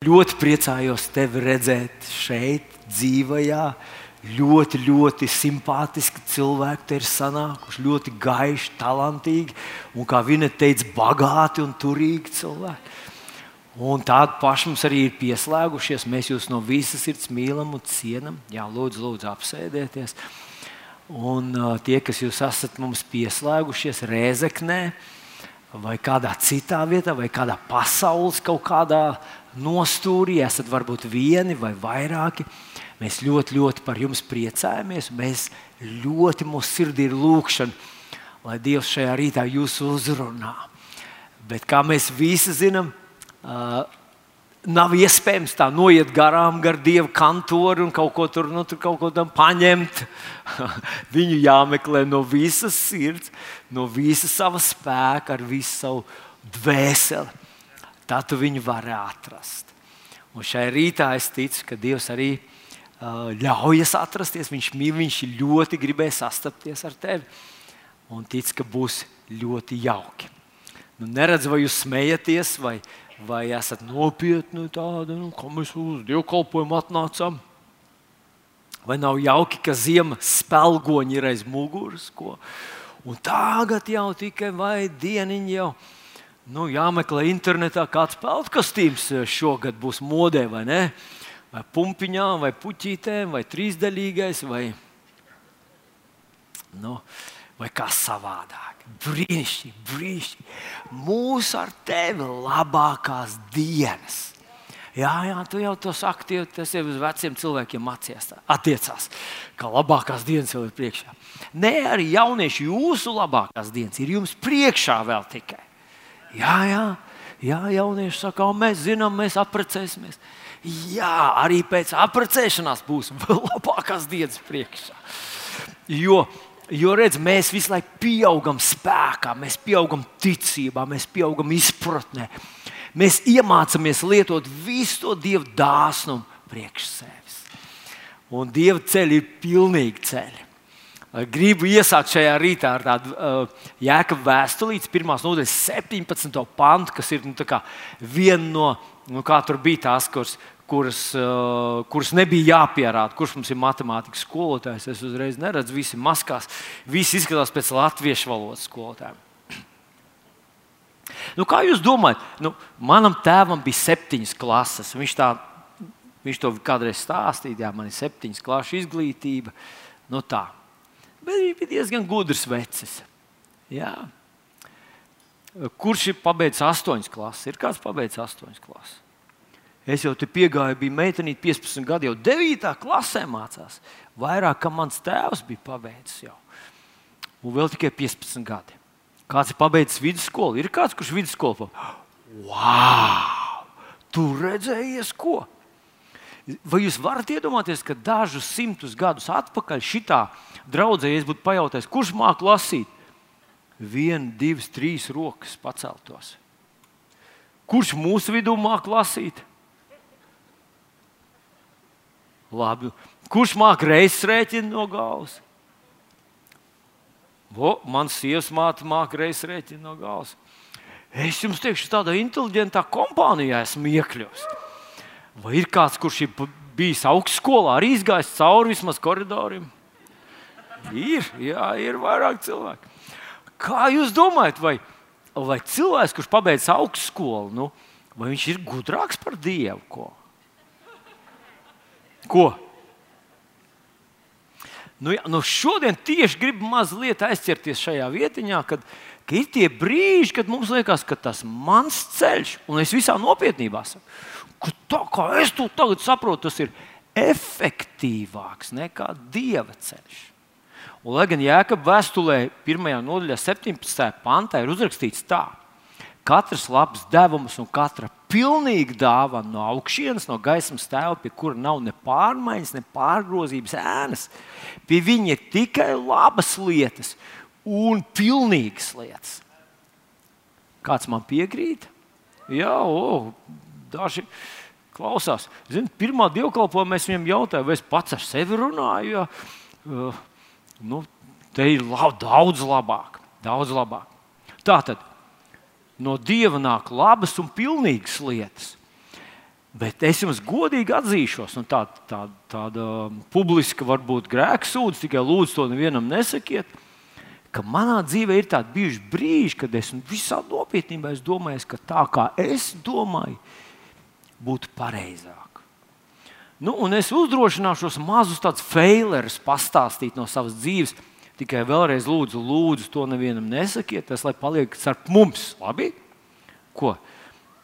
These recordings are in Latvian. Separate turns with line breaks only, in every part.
Ļoti priecājos tevi redzēt šeit, dzīvajā. Ļoti, ļoti simpātiski cilvēki te ir sanākuši, ļoti gaiši, talantīgi un, kā viņa teica, bagāti un turīgi cilvēki. Un tādi paši mums arī ir pieslēgušies. Mēs jūs no visas sirds mīlam un cienam. Jā, lūdzu, lūdzu apsēdieties. Un uh, tie, kas jūs esat mums pieslēgušies Rēzeknē, vai kādā citā vietā, vai kādā pasaules kaut kādā nostūrī, esat varbūt vieni vai vairāki. Mēs ļoti, ļoti par jums priecājamies. Mēs ļoti mūsu sirdī ir lūkšana, lai Dievs šajā rītā jūs uzrunā. Bet kā mēs visi zinām, nav iespējams tā noiet garām gar dievu kantoru un kaut ko tur, nu, tur kaut ko tam paņemt. Viņu jāmeklē no visas sirds, no visas sava spēka, ar visu savu dvēseli tad tu viņu vari atrast. Un šai rītā es ticu, ka Dievs arī uh, ļaujas atrasties. Viņš mīl, viņš ļoti gribēja sastapties ar tevi. Un tic, ka būs ļoti jauki. Nu, neredz, vai jūs smejaties, vai, vai esat nopietni tādi, nu, kā mēs uz dievkalpojumu atnācām. Vai nav jauki, ka ziemas spēlgoņi ir aiz muguras? Ko? Un tagad jau tikai vai dieniņi jau ir nu, jāmeklē internetā, kāds peltkostīms eh, šogad būs modē, vai ne? Vai pumpiņām, vai puķītēm, vai trīsdaļīgais, vai, nu, vai kā savādāk. Brīnišķīgi, brīnišķīgi. Mūsu ar tevi labākās dienas. Jā, jā, tu jau to saki, tas jau uz veciem cilvēkiem mācījās, attiecās, ka labākās dienas jau ir priekšā. Nē, arī jaunieši, jūsu labākās dienas ir jums priekšā vēl tikai. Jā, jā, jā jaunieši saka, mēs zinām, mēs apprecēsimies. Jā, arī pēc apprecēšanās būs vēl labākās dienas priekšā. Jo, jo redz, mēs visu laiku pieaugam spēkā, mēs pieaugam ticībā, mēs pieaugam izpratnē. Mēs iemācāmies lietot visu to dievu dāsnumu priekš sevis. Un dieva ceļi ir pilnīgi ceļi. Gribu iesākt šajā rītā ar tādu uh, jēkabu vēstulītes, pirmās nodaļas 17. pantu, kas ir nu, viena no, nu, kā tur bija tās, kuras, kuras, uh, kuras nebija jāpierāda, kurš mums ir matemātikas skolotājs. Es uzreiz neredzu, visi maskās, visi izskatās pēc latviešu valodas skolotājiem. Nu, kā jūs domājat, nu, manam tēvam bija septiņas klases. Viņš, tā, viņš to kādreiz stāstīja, jā, man ir septiņas klases izglītība. Nu, tā. Bet viņš bija diezgan gudrs vecis. Jā. Kurš ir pabeidzis astoņas klases? Ir kāds pabeidzis astoņas klases? Es jau te piegāju, bija meitene, 15 gadi, jau 9. klasē mācās. Vairāk kā mans tēvs bija pabeidzis jau. Un vēl tikai 15 gadi. Kāds ir pabeidzis vidusskolu? Ir kāds, kurš vidusskolu pabeidzis? Wow! Tu redzējies, ko? Vai jūs varat iedomāties, ka dažus simtus gadus atpakaļ šitā draudzē, ja es būtu pajautājis, kurš māca lasīt, viena, divas, trīs rokas paceltos? Kurš mūsu vidū māca lasīt? Labi. Kurš māca reizes rēķinu no galvas? Mans sievas māte māca reizes rēķinu no galvas. Es jums teikšu, tādā inteliģentā kompānijā esmu iekļuvis. Vai ir kāds, kurš ir bijis augstskolā, arī izgājis cauri vismaz koridoriem? Ir, jā, ir vairāk cilvēku. Kā jūs domājat, vai, vai cilvēks, kurš pabeidz augstskolu, nu, vai viņš ir gudrāks par Dievu? Ko? Ko? Nu, jā, nu šodien tieši gribu mazliet aizķerties šajā vietiņā, kad ir tie brīži, kad mums liekas, ka tas ir mans ceļš, un es visā nopietnībā saku, ka tā kā es to tagad saprotu, tas ir efektīvāks nekā dieva ceļš. Un, lai gan Jēkabā vēstulē, 1. nodaļā, 17. pantā ir uzrakstīts tā, katrs labs devums un katra pilnīga dāvana no augšas, no gaismas tēva, pie kura nav ne pārmaiņas, ne pārgrozības ēnas. Pie viņa ir tikai labas lietas un pilnīgas lietas. Kāds man piekrīt? Jā, o, daži klausās. Zin, pirmā dievkalpojumā es viņam jautāju, vai es pats ar sevi runāju. Ja? Uh, nu, te ir lab, daudz labāk. Daudz labāk. Tā tad no dieva nāk labas un pilnīgas lietas. Bet es jums godīgi atzīšos, un tā, tā, tāda publiska, varbūt grēksūdzība, tikai lūdzu to nevienam nesakiet, ka manā dzīvē ir tādi bijuši brīži, kad es visā nopietnībā es domāju, ka tā kā es domāju, būtu pareizāk. Nu, un es uzdrošināšos mazus tādus failerus pastāstīt no savas dzīves. Tikai vēlreiz lūdzu, lūdzu, to nevienam nesakiet, tas lai paliek starp mums. Labi? Ko?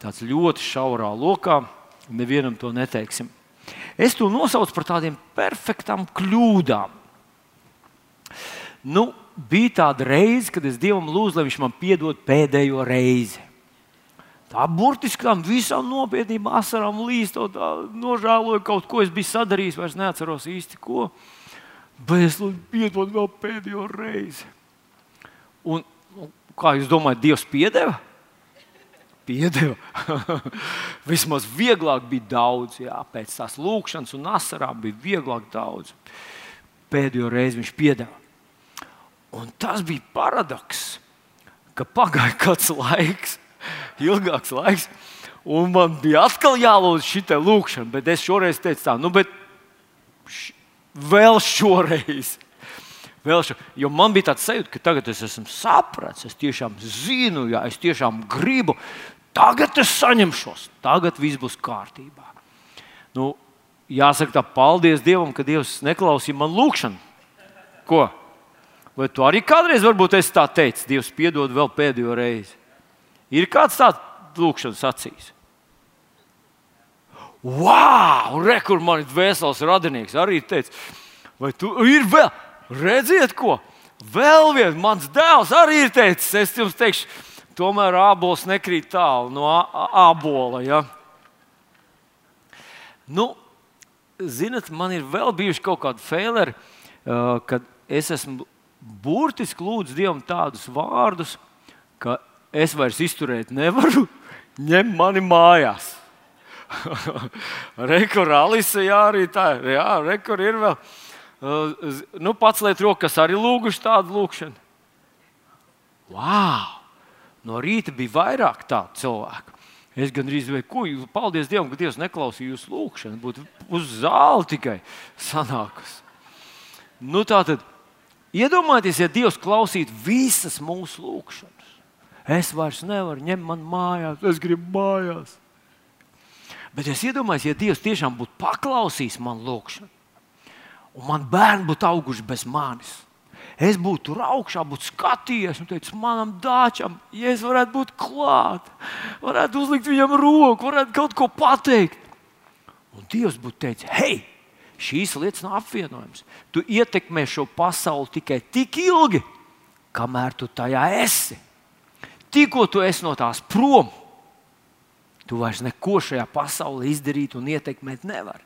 Tāds ļoti šaurā lokā Nevienam to neteiksim. Es to nosaucu par tādiem perfektām kļūdām. Nu, bija tāda reize, kad es Dievam lūdzu, lai Viņš man piedod pēdējo reizi. Tā burtiski tam visam nopietnībā, asarām līstot, nožēloju kaut ko, es biju sadarījis, vairs neatceros īsti ko. Bet es piedod vēl pēdējo reizi. Un, kā jūs domājat, Dievs piedeva? piedeva. Vismaz vieglāk bija daudz, jā, pēc tās lūkšanas un asarām bija vieglāk daudz. Pēdējo reizi viņš piedeva. Un tas bija paradoks, ka pagāja kāds laiks, ilgāks laiks, un man bija atkal jālūdz šī lūkšana, bet es šoreiz teicu tā, nu, bet š, vēl šoreiz. Vēl šo, jo man bija tāds sajūta, ka tagad es esmu sapratis, es tiešām zinu, ja es tiešām gribu, Tagad es saņemšos, tagad viss būs kārtībā. Nu, jāsaka, tā paldies Dievam, ka Dievs neklausīja man lūgšanu. Ko? Vai tu arī kādreiz varbūt esi tā teicis, Dievs piedod vēl pēdējo reizi? Ir kāds tāds lūgšanas acīs? Wow! Rekur man ir vesels radinieks arī teica, vai tu ir vēl? Redziet, ko? Vēl viens mans dēls arī ir teicis, es jums teikšu, tomēr ābols nekrīt tālu no ābola. Ja? Nu, zinat, man ir vēl bijuši kaut kādi faileri, kad es esmu burtiski lūdzis Dievam tādus vārdus, ka es vairs izturēt nevaru, ņem mani mājās. rekur Alisa, jā, arī tā ir. Jā, rekur ir vēl. Uh, nu, pats liet rokas arī lūguši tādu lūgšanu. Wow! No rīta bija vairāk tādu cilvēku. Es gandrīz vai ko, paldies Dievam, ka Dievs neklausīja jūsu lūgšanu. Būtu uz zāli tikai sanākas. Nu, tā tad iedomājieties, ja Dievs klausītu visas mūsu lūgšanas. Es vairs nevaru ņemt man mājās, es gribu mājās. Bet es iedomājos, ja Dievs tiešām būtu paklausījis man lūgšanu, un man bērni būtu auguši bez manis es būtu tur augšā, būtu skatījies un teicis, manam dāčam, ja es varētu būt klāt, varētu uzlikt viņam roku, varētu kaut ko pateikt. Un Dievs būtu teicis, hei, šīs lietas nav apvienojams. Tu ietekmē šo pasauli tikai tik ilgi, kamēr tu tajā esi. Tikko tu esi no tās prom, tu vairs neko šajā pasaulē izdarīt un ietekmēt nevari.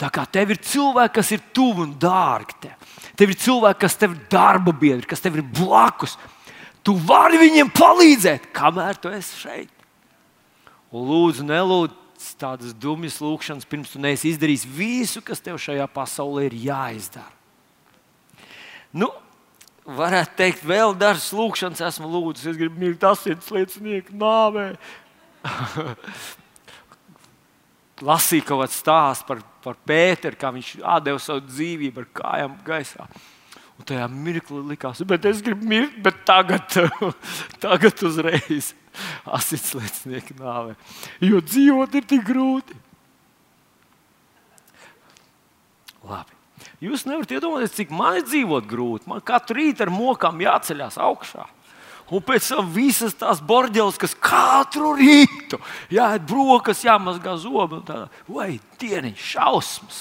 Tā kā tev ir cilvēki, kas ir tuvu un dārgi tev. Tev ir cilvēki, kas tev ir darba biedri, kas tev ir blakus. Tu vari viņiem palīdzēt, kamēr tu esi šeit. Un lūdzu, nelūdzu tādas dumjas lūgšanas, pirms tu neesi izdarījis visu, kas tev šajā pasaulē ir jāizdara. Nu, varētu teikt, vēl dažas lūgšanas esmu lūdzis. Es gribu mīlēt asins liecinieku nāvē. lasīju kaut kādu stāstu par, par Pēteru, kā viņš atdeva savu dzīvību ar kājām gaisā. Un tajā mirklī likās, bet es gribu mirt, bet tagad, tagad uzreiz asinsliecinieki nāvē. Jo dzīvot ir tik grūti. Labi. Jūs nevarat iedomāties, cik man ir dzīvot grūti. Man katru rītu ar mokām jāceļās augšā. Un pēc tam visas tās borģeles, kas katru rītu jāiet brokas, jāmazgā zobi. Vai dieniņš, šausmas!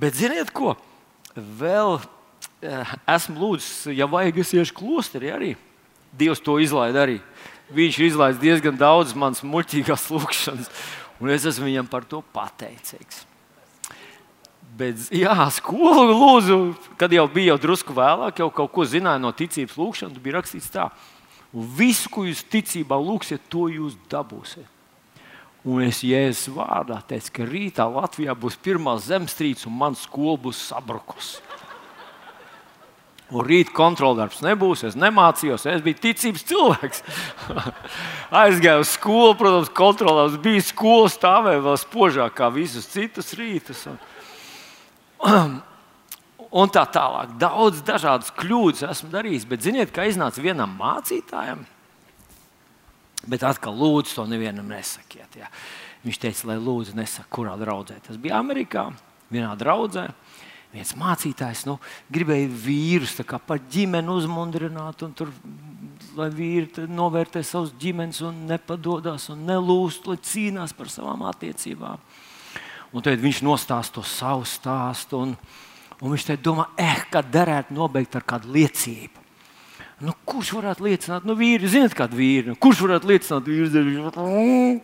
Bet ziniet, ko? Vēl eh, esmu lūdzis, ja vajag, es iešu klosterī arī. Dievs to izlaida arī. Viņš ir izlaidis diezgan daudz manas muļķīgās lūkšanas, un es esmu viņam par to pateicīgs. Bet, jā, skolu lūdzu, kad jau bija jau drusku vēlāk, jau kaut ko zināja no ticības lūkšanas, bija rakstīts tā, un visu, ko jūs ticībā lūgsiet, to jūs dabūsiet. Un es Jēzus vārdā teicu, ka rītā Latvijā būs pirmā zemestrīce un mans skola būs sabrukusi. Un rīt kontroldarbs nebūs. Es nemācījos, es biju ticības cilvēks. Aizgāju uz skolu, protams, kontrolēs bija skola, stāvēja vēl spožāk kā visus citus rītus. Un, un tā tālāk. Daudz dažādas kļūdas esmu darījis, bet ziniet, kā iznāca vienam mācītājam. Bet atkal, lūdzu, to nevienam nesakiet. Jā. Viņš teica, lai lūdzu, nesaka, kurā draudzē. Tas bija Amerikā, vienā draudzē. Viens mācītājs nu, gribēja vīrus par ģimeni uzmundrināt, un tur, lai vīri novērtē savus ģimenes, un nepadodas, un nelūst, lai cīnās par savām attiecībām. Un tad viņš nostāsta to savu stāstu, un, un viņš domā, eh, kā derētu nobeigt ar kādu liecību. Nu, kurš varētu liecināt, nu, vīri, zinot, kāda vīri, nu, kurš varētu liecināt, vīri?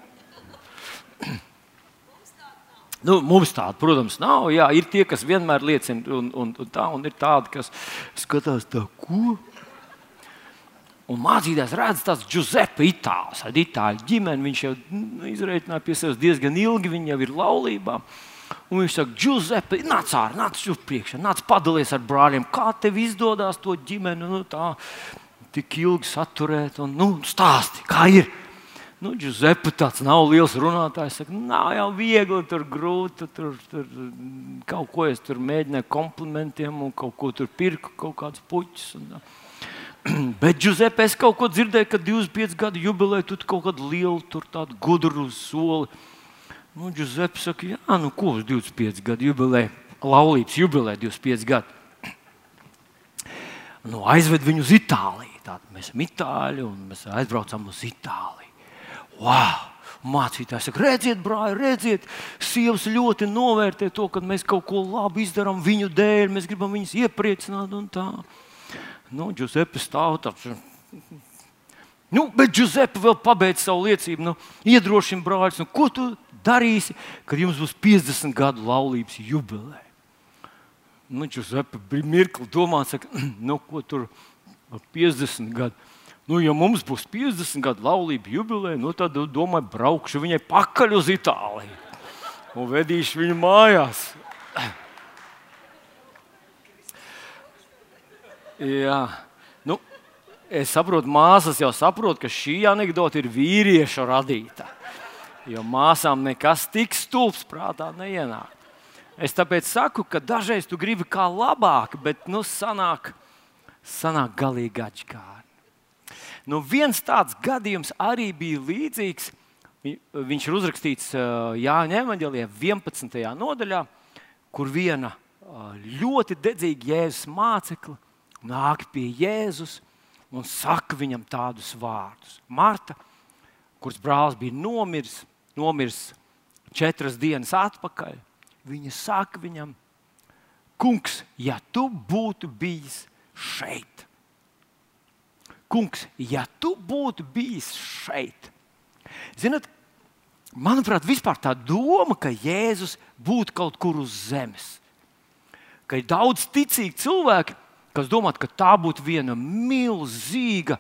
Nu, mums tāda, protams, nav. Jā, ir tie, kas vienmēr liecina, un, un, un, tā, un ir tādi, kas skatās, tā, ko. Un mācītājs redz, tas ir Giuseppe Itālijs, ar itāļu ģimeni. Viņš jau nu, izreikināja pie sevis diezgan ilgi, viņa jau ir laulībā. Un viņš saka, Giuseppe, nāc ārā, nāc uz priekšu, nāc padalies ar brāļiem, kā tev izdodas to ģimeni nu, tā, tik ilgi saturēt un nu, stāsti, kā ir. Nu, Giuseppe tāds nav liels runātājs. Saka, nav jau viegli, tur grūti. Tur, tur kaut ko es tur mēģināju komplimentiem un kaut ko tur pirku, kaut kādus puķus. Un, Bet, Giuseppe, es kaut ko dzirdēju, ka 25 gadu jubileja tu kaut kādu lielu, tur tādu gudru soli. Nu, Giuseppe saka, jā, nu ko uz 25 gadu jubileja? Laulības jubileja 25 gadu. Nu, aizved viņu uz Itāliju. Tātad mēs esam itāļi un mēs aizbraucam uz Itāliju. Wow! Mācītājs saka, redziet, brāl, redziet, sievas ļoti novērtē to, ka mēs kaut ko labu izdarām viņu dēļ, mēs gribam viņus iepriecināt un tā. Nu, Giuseppe stāv tāds. Nu, bet Giuseppe vēl pabeidz savu liecību. Nu, iedrošina brāļus, nu, ko tu darīsi, kad jums būs 50 gadu laulības jubileja. Nu, Giuseppe bija mirkli domāt, saka, nu, ko tur 50 gadu. Nu, ja mums būs 50 gadu laulība jubileja, nu, tad domāju, braukšu viņai pakaļ uz Itāliju un vedīšu viņu mājās. Jā. Nu, es saprotu, māsas jau saprot, ka šī anekdote ir vīrieša radīta. Jo māsām nekas tik stulbs prātā neienāk. Es tāpēc saku, ka dažreiz tu gribi kā labāk, bet nu sanāk, sanāk galīgi atšķirīgi. Nu, viens tāds gadījums arī bija līdzīgs. Viņš ir uzrakstīts Jāņa Evangelijā 11. nodaļā, kur viena ļoti dedzīga Jēzus mācekla nāk pie Jēzus un saka viņam tādus vārdus. Marta, kuras brālis bija nomiris, nomiris četras dienas atpakaļ, viņa saka viņam, Kungs, ja tu būtu bijis šeit, kungs, ja tu būtu bijis šeit, zinot, manuprāt, vispār tā doma, ka Jēzus būtu kaut kur uz zemes, ka ir daudz ticīgi cilvēki, kas domā, ka tā būtu viena milzīga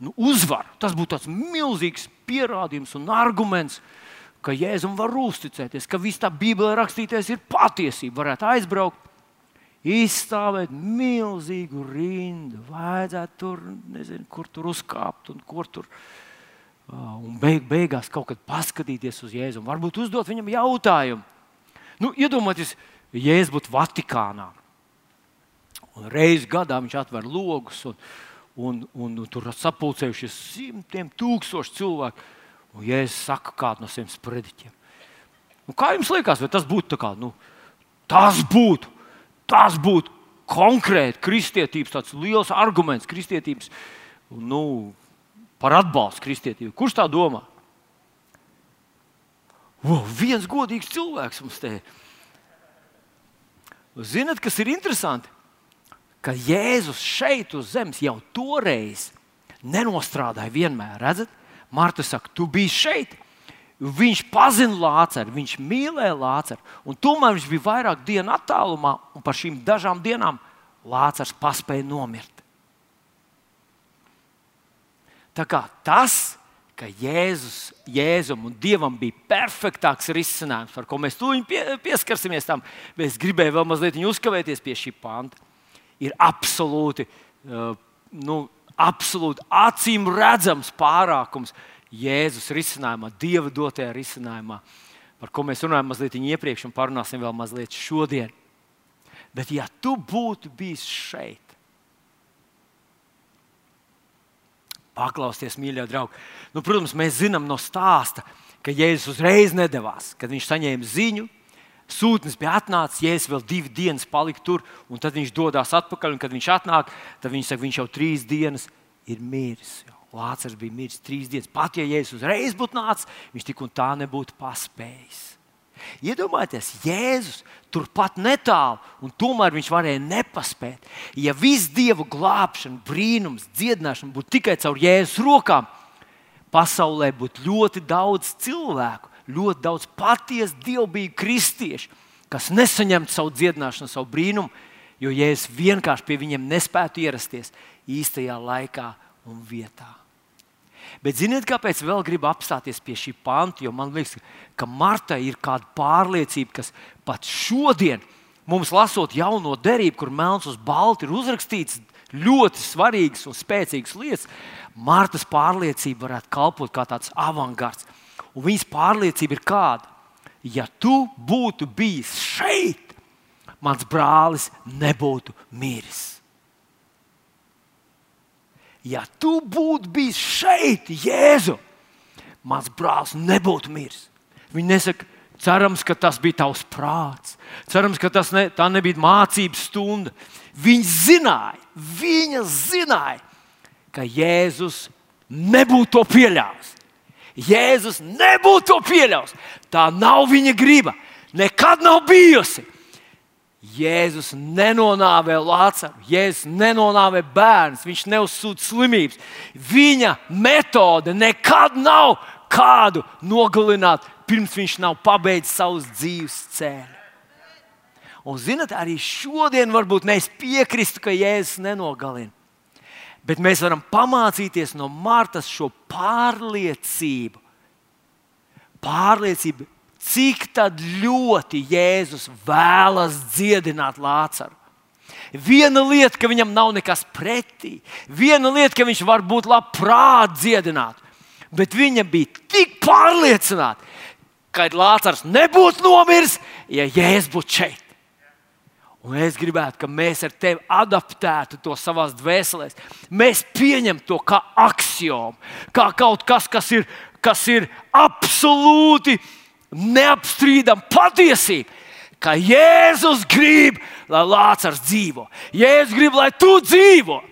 nu, uzvara. Tas būtu tāds milzīgs pierādījums un arguments, ka Jēzum var uzticēties, ka viss tā Bībelē rakstītais ir patiesība. Varētu aizbraukt izstāvēt milzīgu rindu. Vajadzētu tur, nezinu, kur tur uzkāpt un kur tur. Un beig, beigās kaut kad paskatīties uz Jēzu. Varbūt uzdot viņam jautājumu. Nu, iedomājieties, ja Jēzus būtu Vatikānā. Un reizi gadā viņš atver logus, un, un, un, un tur sapulcējušies simtiem tūkstoši cilvēku. Un Jēzus saka kādu no saviem sprediķiem. Nu, kā jums liekas, vai tas būtu tā kā? Nu, tas būtu Tas būtu konkrēti kristietības tāds liels arguments kristietības, nu, par atbalstu kristietību. Kurš tā domā? Wow, viens godīgs cilvēks mums te ir. Ziniet, kas ir interesanti? Ka Jēzus šeit uz zemes jau toreiz nenostrādāja vienmēr. Redzat, Marta saka, tu biji šeit, Viņš pazina Lāceru, viņš mīlēja Lāceru, un tomēr viņš bija vairāk dienu attālumā, un par šīm dažām dienām Lācars paspēja nomirt. Tā kā tas, ka Jēzus, Jēzum un Dievam bija perfektāks risinājums, par ko mēs tūlīt pie, pieskarsimies tam, bet es gribēju vēl mazliet uzkavēties pie šī panta. Ir absolūti, uh, nu, absolūti acīm redzams pārākums Jēzus risinājumā, Dieva dotajā risinājumā, par ko mēs runājam mazliet iepriekš un parunāsim vēl mazliet šodien. Bet, ja tu būtu bijis šeit, paklausties, mīļie draugi, nu, protams, mēs zinām no stāsta, ka Jēzus uzreiz nedavās, kad viņš saņēma ziņu. Sūtnis bija atnācis, Jēzus vēl divas dienas palika tur, un tad viņš dodas atpakaļ. Kad viņš atnāk, tad viņš saka, viņš jau trīs dienas ir miris. Lācis bija miris trīs dienas. Pat ja Jēzus uzreiz būtu nācis, viņš tik un tā nebūtu paspējis. Iedomājieties, Jēzus turpat netālu, un tomēr viņš varēja nepaspēt. Ja viss dievu glābšana, brīnums, dziedināšana būtu tikai caur Jēzus rokām, pasaulē būtu ļoti daudz cilvēku, ļoti daudz patiesu dievbijīgu kristiešu, kas nesaņemtu savu dziedināšanu, savu brīnumu, jo Jēzus vienkārši pie viņiem nespētu ierasties īstajā laikā un vietā. Bet ziniet, kāpēc vēl gribu apstāties pie šī panta? Jo man liekas, ka Marta ir kāda pārliecība, kas pat šodien mums lasot jauno derību, kur melns uz balta ir uzrakstīts ļoti svarīgas un spēcīgas lietas, Martas pārliecība varētu kalpot kā tāds avangards. Un viņas pārliecība ir kāda? Ja tu būtu bijis šeit, mans brālis nebūtu miris. Ja tu būtu bijis šeit, Jēzu, mans brālis nebūtu miris. Viņi nesaka, cerams, ka tas bija tavs prāts, cerams, ka tas ne, nebija mācības stunda. Viņi zināja, viņa zināja, ka Jēzus nebūtu to pieļāvis. Jēzus nebūtu to pieļāvis. Tā nav viņa griba. Nekad nav bijusi. Jēzus nenonāvē Lācaru, Jēzus nenonāvē bērnus, viņš neuzsūta slimības. Viņa metode nekad nav kādu nogalināt, pirms viņš nav pabeidzis savus dzīves ceļus. Un, zinot, arī šodien varbūt mēs piekristu, ka Jēzus nenogalina. Bet mēs varam pamācīties no Martas šo pārliecību. Pārliecība, cik ļoti Jēzus vēlas dziedināt Lācaru. Viena lieta, ka viņam nav nekas pretī, viena lieta, ka viņš var būt labprāt dziedināt, bet viņa bija tik pārliecināta, ka Lācars nebūtu nomiris, ja Jēzus būtu šeit. Un es gribētu, ka mēs ar tevi adaptētu to savā dvēselē. Mēs pieņemam to kā axiomu, kā kaut kas, kas ir, kas ir absolūti neapstrīdama patiesība. Ka Jēzus grib, lai Lācis dzīvo. Jēzus grib, lai tu dzīvo.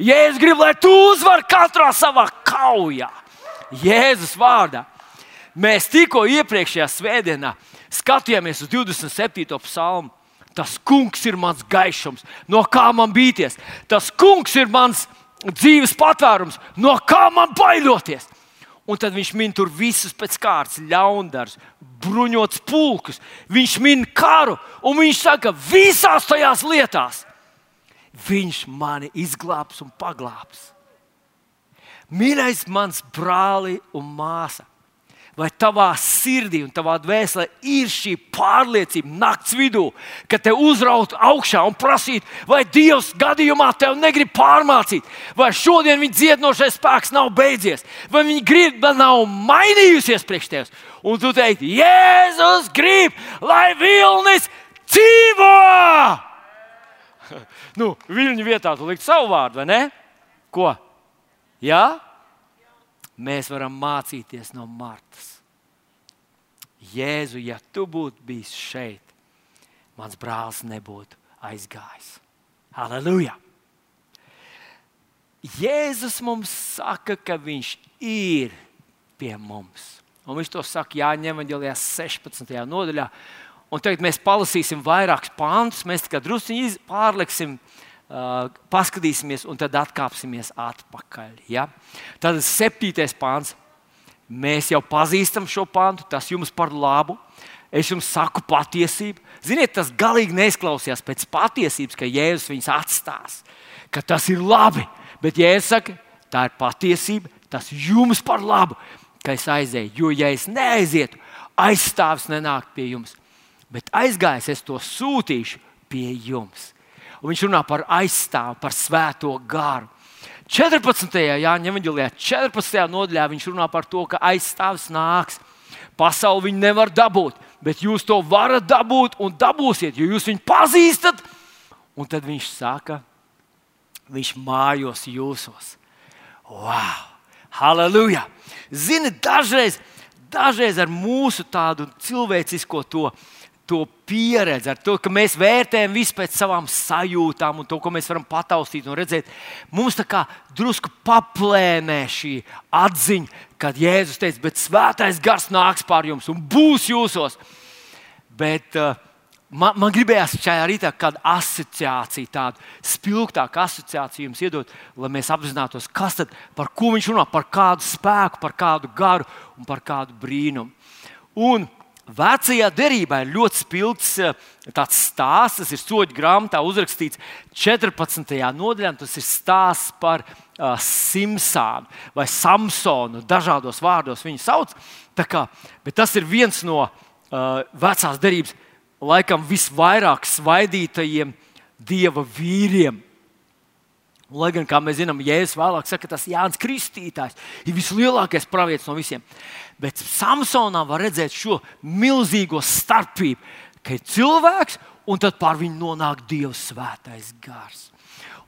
Jēzus grib, lai tu uzvari katrā savā kaujā. Jēzus vārdā. Mēs tikko iepriekšējā svētdienā skatījāmies uz 27. psalmu. Tas kungs ir mans gaišums, no kā man bīties. Tas kungs ir mans dzīves patvērums, no kā man baidoties. Un tad viņš min tur visus pēc kārtas, ļaundarus, bruņots pulkus. Viņš min karu, un viņš saka, visās tajās lietās viņš mani izglābs un paglābs. Mīļais, mans brāli un māsa, vai tavā sirdī un tavā dvēselē ir šī pārliecība naktas vidū, ka te uzraut augšā un prasīt, vai Dievs gadījumā tev negrib pārmācīt, vai šodien viņa dziedinošais spēks nav beidzies, vai viņa griba nav mainījusies priekš tevis. Un tu teiksi, Jēzus grib, lai vilnis dzīvo! nu, Viņa vietā tu likt savu vārdu, vai ne? Ko? Jā? mēs varam mācīties no Martas. Jēzu, ja tu būtu bijis šeit, mans brālis nebūtu aizgājis. Halleluja! Jēzus mums saka, ka viņš ir pie mums. Un viņš to saka Jāņem Evanģelijā 16. nodaļā. Un tagad mēs palasīsim vairākus pāntus, mēs tikai druskuļi pārliksim Uh, paskatīsimies, un tad atkāpsimies atpakaļ. Ja? Tad septītais pāns. Mēs jau pazīstam šo pāntu, tas jums par labu. Es jums saku patiesību. Ziniet, tas galīgi neizklausījās pēc patiesības, ka Jēzus viņus atstās, ka tas ir labi. Bet Jēzus saka, tā ir patiesība, tas jums par labu, ka es aizēju. Jo, ja es neaizietu, aizstāvis nenāk pie jums, bet aizgājis, es to sūtīšu pie jums. un viņš runā par aizstāvu, par svēto garu. 14. Jāņa Evanģelijā, 14. nodaļā viņš runā par to, ka aizstāvis nāks. Pasauli viņi nevar dabūt, bet jūs to varat dabūt un dabūsiet, jo jūs viņu pazīstat. Un tad viņš saka, viņš mājos jūsos. Wow! Halleluja! Zini, dažreiz, dažreiz ar mūsu tādu cilvēcisko to to pieredzi, ar to, ka mēs vērtējam visu pēc savām sajūtām un to, ko mēs varam pataustīt un redzēt. Mums tā kā drusku paplēnē šī atziņa, kad Jēzus teica, bet svētais gars nāks pār jums un būs jūsos. Bet, uh, Man, man gribējās šajā rītā kādu asociāciju, tādu spilgtāku asociāciju jums iedot, lai mēs apzinātos, kas tad, par ko viņš runā, par kādu spēku, par kādu garu un par kādu brīnumu. Un Vecajā derībā ir ļoti spilgts eh, tāds stāsts, tas ir soļu grāmatā uzrakstīts 14. nodaļā. Tas ir stāsts par uh, Simpsonu vai Samsonu. Dažādos vārdos viņu sauc. Kā, bet tas ir viens no uh, vecās derības, laikam, visvairāk svaidītajiem dieva vīriem. Lai gan, kā mēs zinām, Jēzus vēlāk saka, ka tas Jānis Kristītājs ir vislielākais pravietis no visiem. Bet Samsonā var redzēt šo milzīgo starpību, ka ir cilvēks un tad pār viņu nonāk Dieva svētais gars.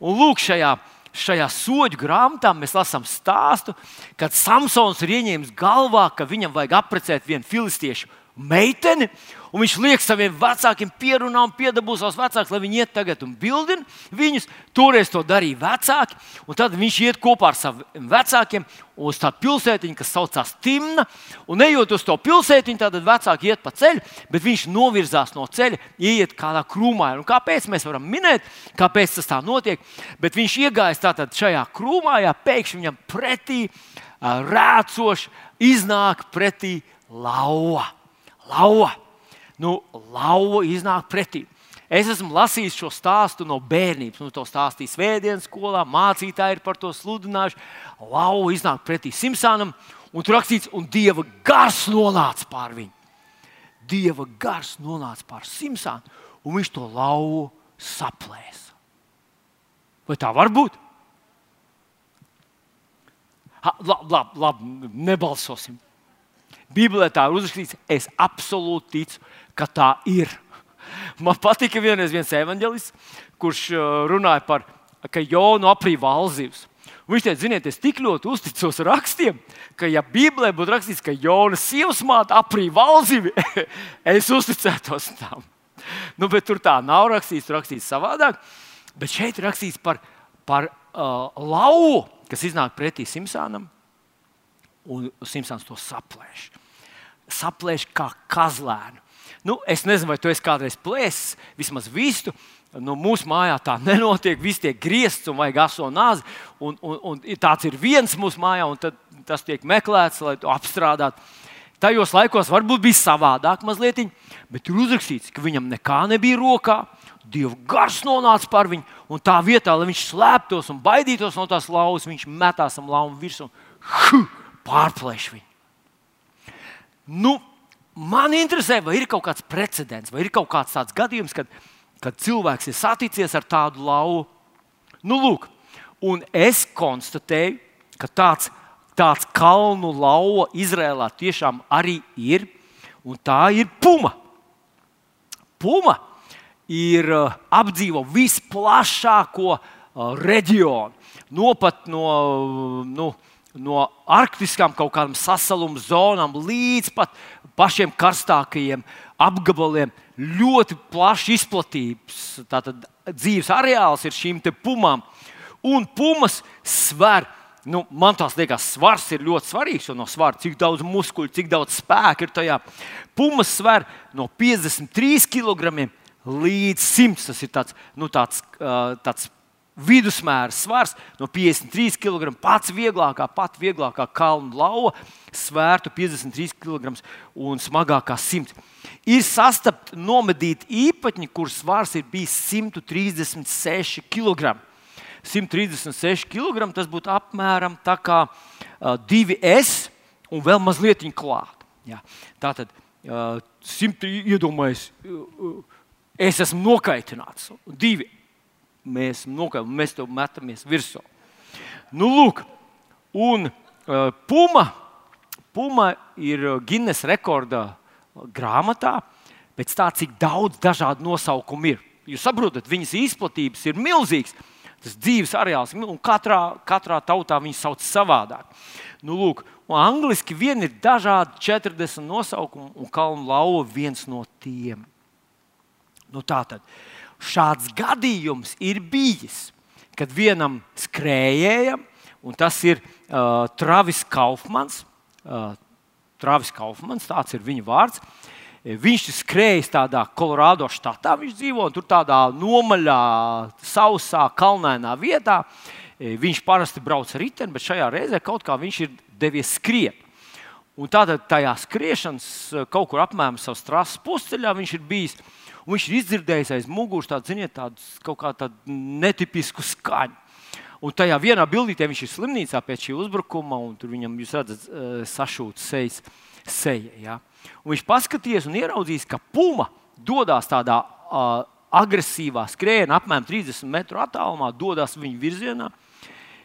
Un lūk, šajā, šajā soļu grāmatā mēs lasām stāstu, kad Samsons ir ieņēmis galvā, ka viņam vajag apprecēt vienu filistiešu meiteni, un viņš liek saviem vecākiem pierunāt un piedabūs savus vecākus, lai viņi iet tagad un bildina viņus. Toreiz to darīja vecāki, un tad viņš iet kopā ar saviem vecākiem uz tādu pilsētiņu, kas saucās Timna. Un ejot uz to pilsētiņu, tad vecāki iet pa ceļu, bet viņš novirzās no ceļa, iet kādā krūmā. Un kāpēc mēs varam minēt, kāpēc tas tā notiek? Bet viņš iegājas tātad šajā krūmā, pēkšņi viņam pretī rēcoši iznāk pretī lauva lauva. Nu, lauva iznāk pretī. Es esmu lasījis šo stāstu no bērnības. Nu, to stāstīja Svētdienas skolā, mācītāji ir par to sludinājuši. Lauva iznāk pretī Simpsonam, un tur rakstīts, un Dieva gars nonāca pār viņu. Dieva gars nonāca pār Simpsonu, un viņš to lauvu saplēsa. Vai tā var būt? Labi, labi, labi, nebalsosim. Bībelē tā ir uzrakstīts, es absolūti ticu, ka tā ir. Man patika vienreiz viens evanģēlists, kurš uh, runāja par Jonu aprīja valzivs. Viņš teica, ziniet, es tik ļoti uzticos rakstiem, ka, ja Bībelē būtu rakstīts, ka Jonas sievas māte aprīja valzivi, es uzticētos tam. Nu, bet tur tā nav rakstīts, rakstīts savādāk. Bet šeit rakstīts par, par uh, lauvu, kas iznāk pretī Simpsonam, un Simpsons to saplēš saplēš kā kazlēnu. Nu, es nezinu, vai tu esi kādreiz plēsis, vismaz vistu. Nu, mūsu mājā tā nenotiek. Viss tiek griezts un vajag aso nāzi. Un, un, un tāds ir viens mūsu mājā, un tas tiek meklēts, lai to apstrādātu. Tajos laikos varbūt bija savādāk, mazliet, bet tur uzrakstīts, ka viņam nekā nebija rokā. Dieva gars nonāca par viņu, un tā vietā, lai viņš slēptos un baidītos no tās lauvas, viņš metās tam lauvam virsū un pārplēš viņu. Nu, man interesē, vai ir kaut kāds precedents, vai ir kaut kāds tāds gadījums, kad, kad cilvēks ir saticies ar tādu lauvu. Nu, lūk, un es konstatēju, ka tāds, tāds kalnu lauva Izrēlā tiešām arī ir, un tā ir puma. Puma ir uh, apdzīvo visplašāko uh, reģionu, nopat no. Nu, no arktiskām kaut kādām sasaluma zonām līdz pat pašiem karstākajiem apgabaliem. Ļoti plašs izplatības tātad, dzīves areāls ir šīm pumām. Un pumas sver. Nu, man tās liekas, svars ir ļoti svarīgs. No svara, cik daudz muskuļu, cik daudz spēka ir tajā. Pumas sver no 53 kg līdz 100. Tas ir tāds, nu, tāds, tāds vidusmēra svars no 53 kg. Pats vieglākā, pat vieglākā kalnu lauva svērtu 53 kg un smagākā 100. Ir sastapti nomedīti īpatņi, kurš svars ir bijis 136 kg. 136 kg tas būtu apmēram tā kā uh, 2S un vēl mazliet klāt. Jā. Tā tad uh, 100 iedomājas, uh, es esmu nokaitināts. 2 mēs nokāpjam, mēs to metamies virsū. Nu, lūk, un uh, Puma, Puma ir Guinness rekordā grāmatā pēc tā, cik daudz dažādu nosaukumu ir. Jūs saprotat, viņas izplatības ir milzīgas. Tas dzīves areāls, un katrā, katrā tautā viņas sauc savādāk. Nu, lūk, Angliski vien ir dažādi 40 nosaukumi, un kalnu lauva viens no tiem. Nu, tātad šāds gadījums ir bijis, kad vienam skrējējam, un tas ir uh, Travis Kaufmans. Uh, Travis Kaufmans, tāds ir viņa vārds. Viņš ir skrējis tādā Kolorādo štatā, viņš dzīvo tur tādā nomaļā, sausā, kalnainā vietā. Viņš parasti brauc ar riteni, bet šajā reizē kaut kā viņš ir devies skriet. Un tātad tajā skriešanas kaut kur apmēram savā trases pusceļā viņš ir bijis. Un viņš ir izdzirdējis aiz muguras tādu, ziniet, tādu kaut kā tādu netipisku skaņu. Un tajā vienā bildītē viņš ir slimnīcā pēc šī uzbrukuma, un tur viņam, jūs redzat, eh, sašūta sejas. Seja, ja? Un viņš paskatījās un ieraudzījis, ka puma dodas tādā uh, agresīvā skrējienā, apmēram 30 metru attālumā, dodas viņa virzienā.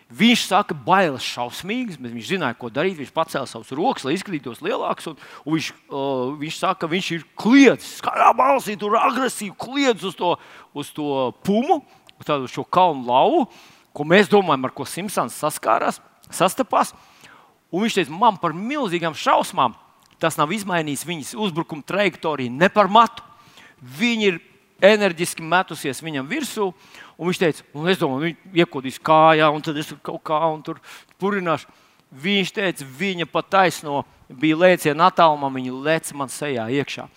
Viņš saka, bailes šausmīgas, bet viņš zināja, ko darīt. Viņš pacēla savus rokas, lai izskatītos lielāks. Un, un viņš, uh, viņš saka, ka viņš ir kliedzis, kā balsī, tur agresīvi kliedz uz to, uz to pumu, uz šo kalnu lauvu, ko mēs domājam, ar ko Simpsons saskārās, sastapās. Un viņš teica, man par milzīgām šausmām tas nav izmainījis viņas uzbrukuma trajektoriju ne par matu. Viņi ir enerģiski metusies viņam virsū. Un viņš teica, un es domāju, viņš iekodīs kājā, un tad es tur kaut kā tur purināšu. Viņš teica, viņa pat taisno bija lēciena attālumā, viņa lēca man sejā iekšā.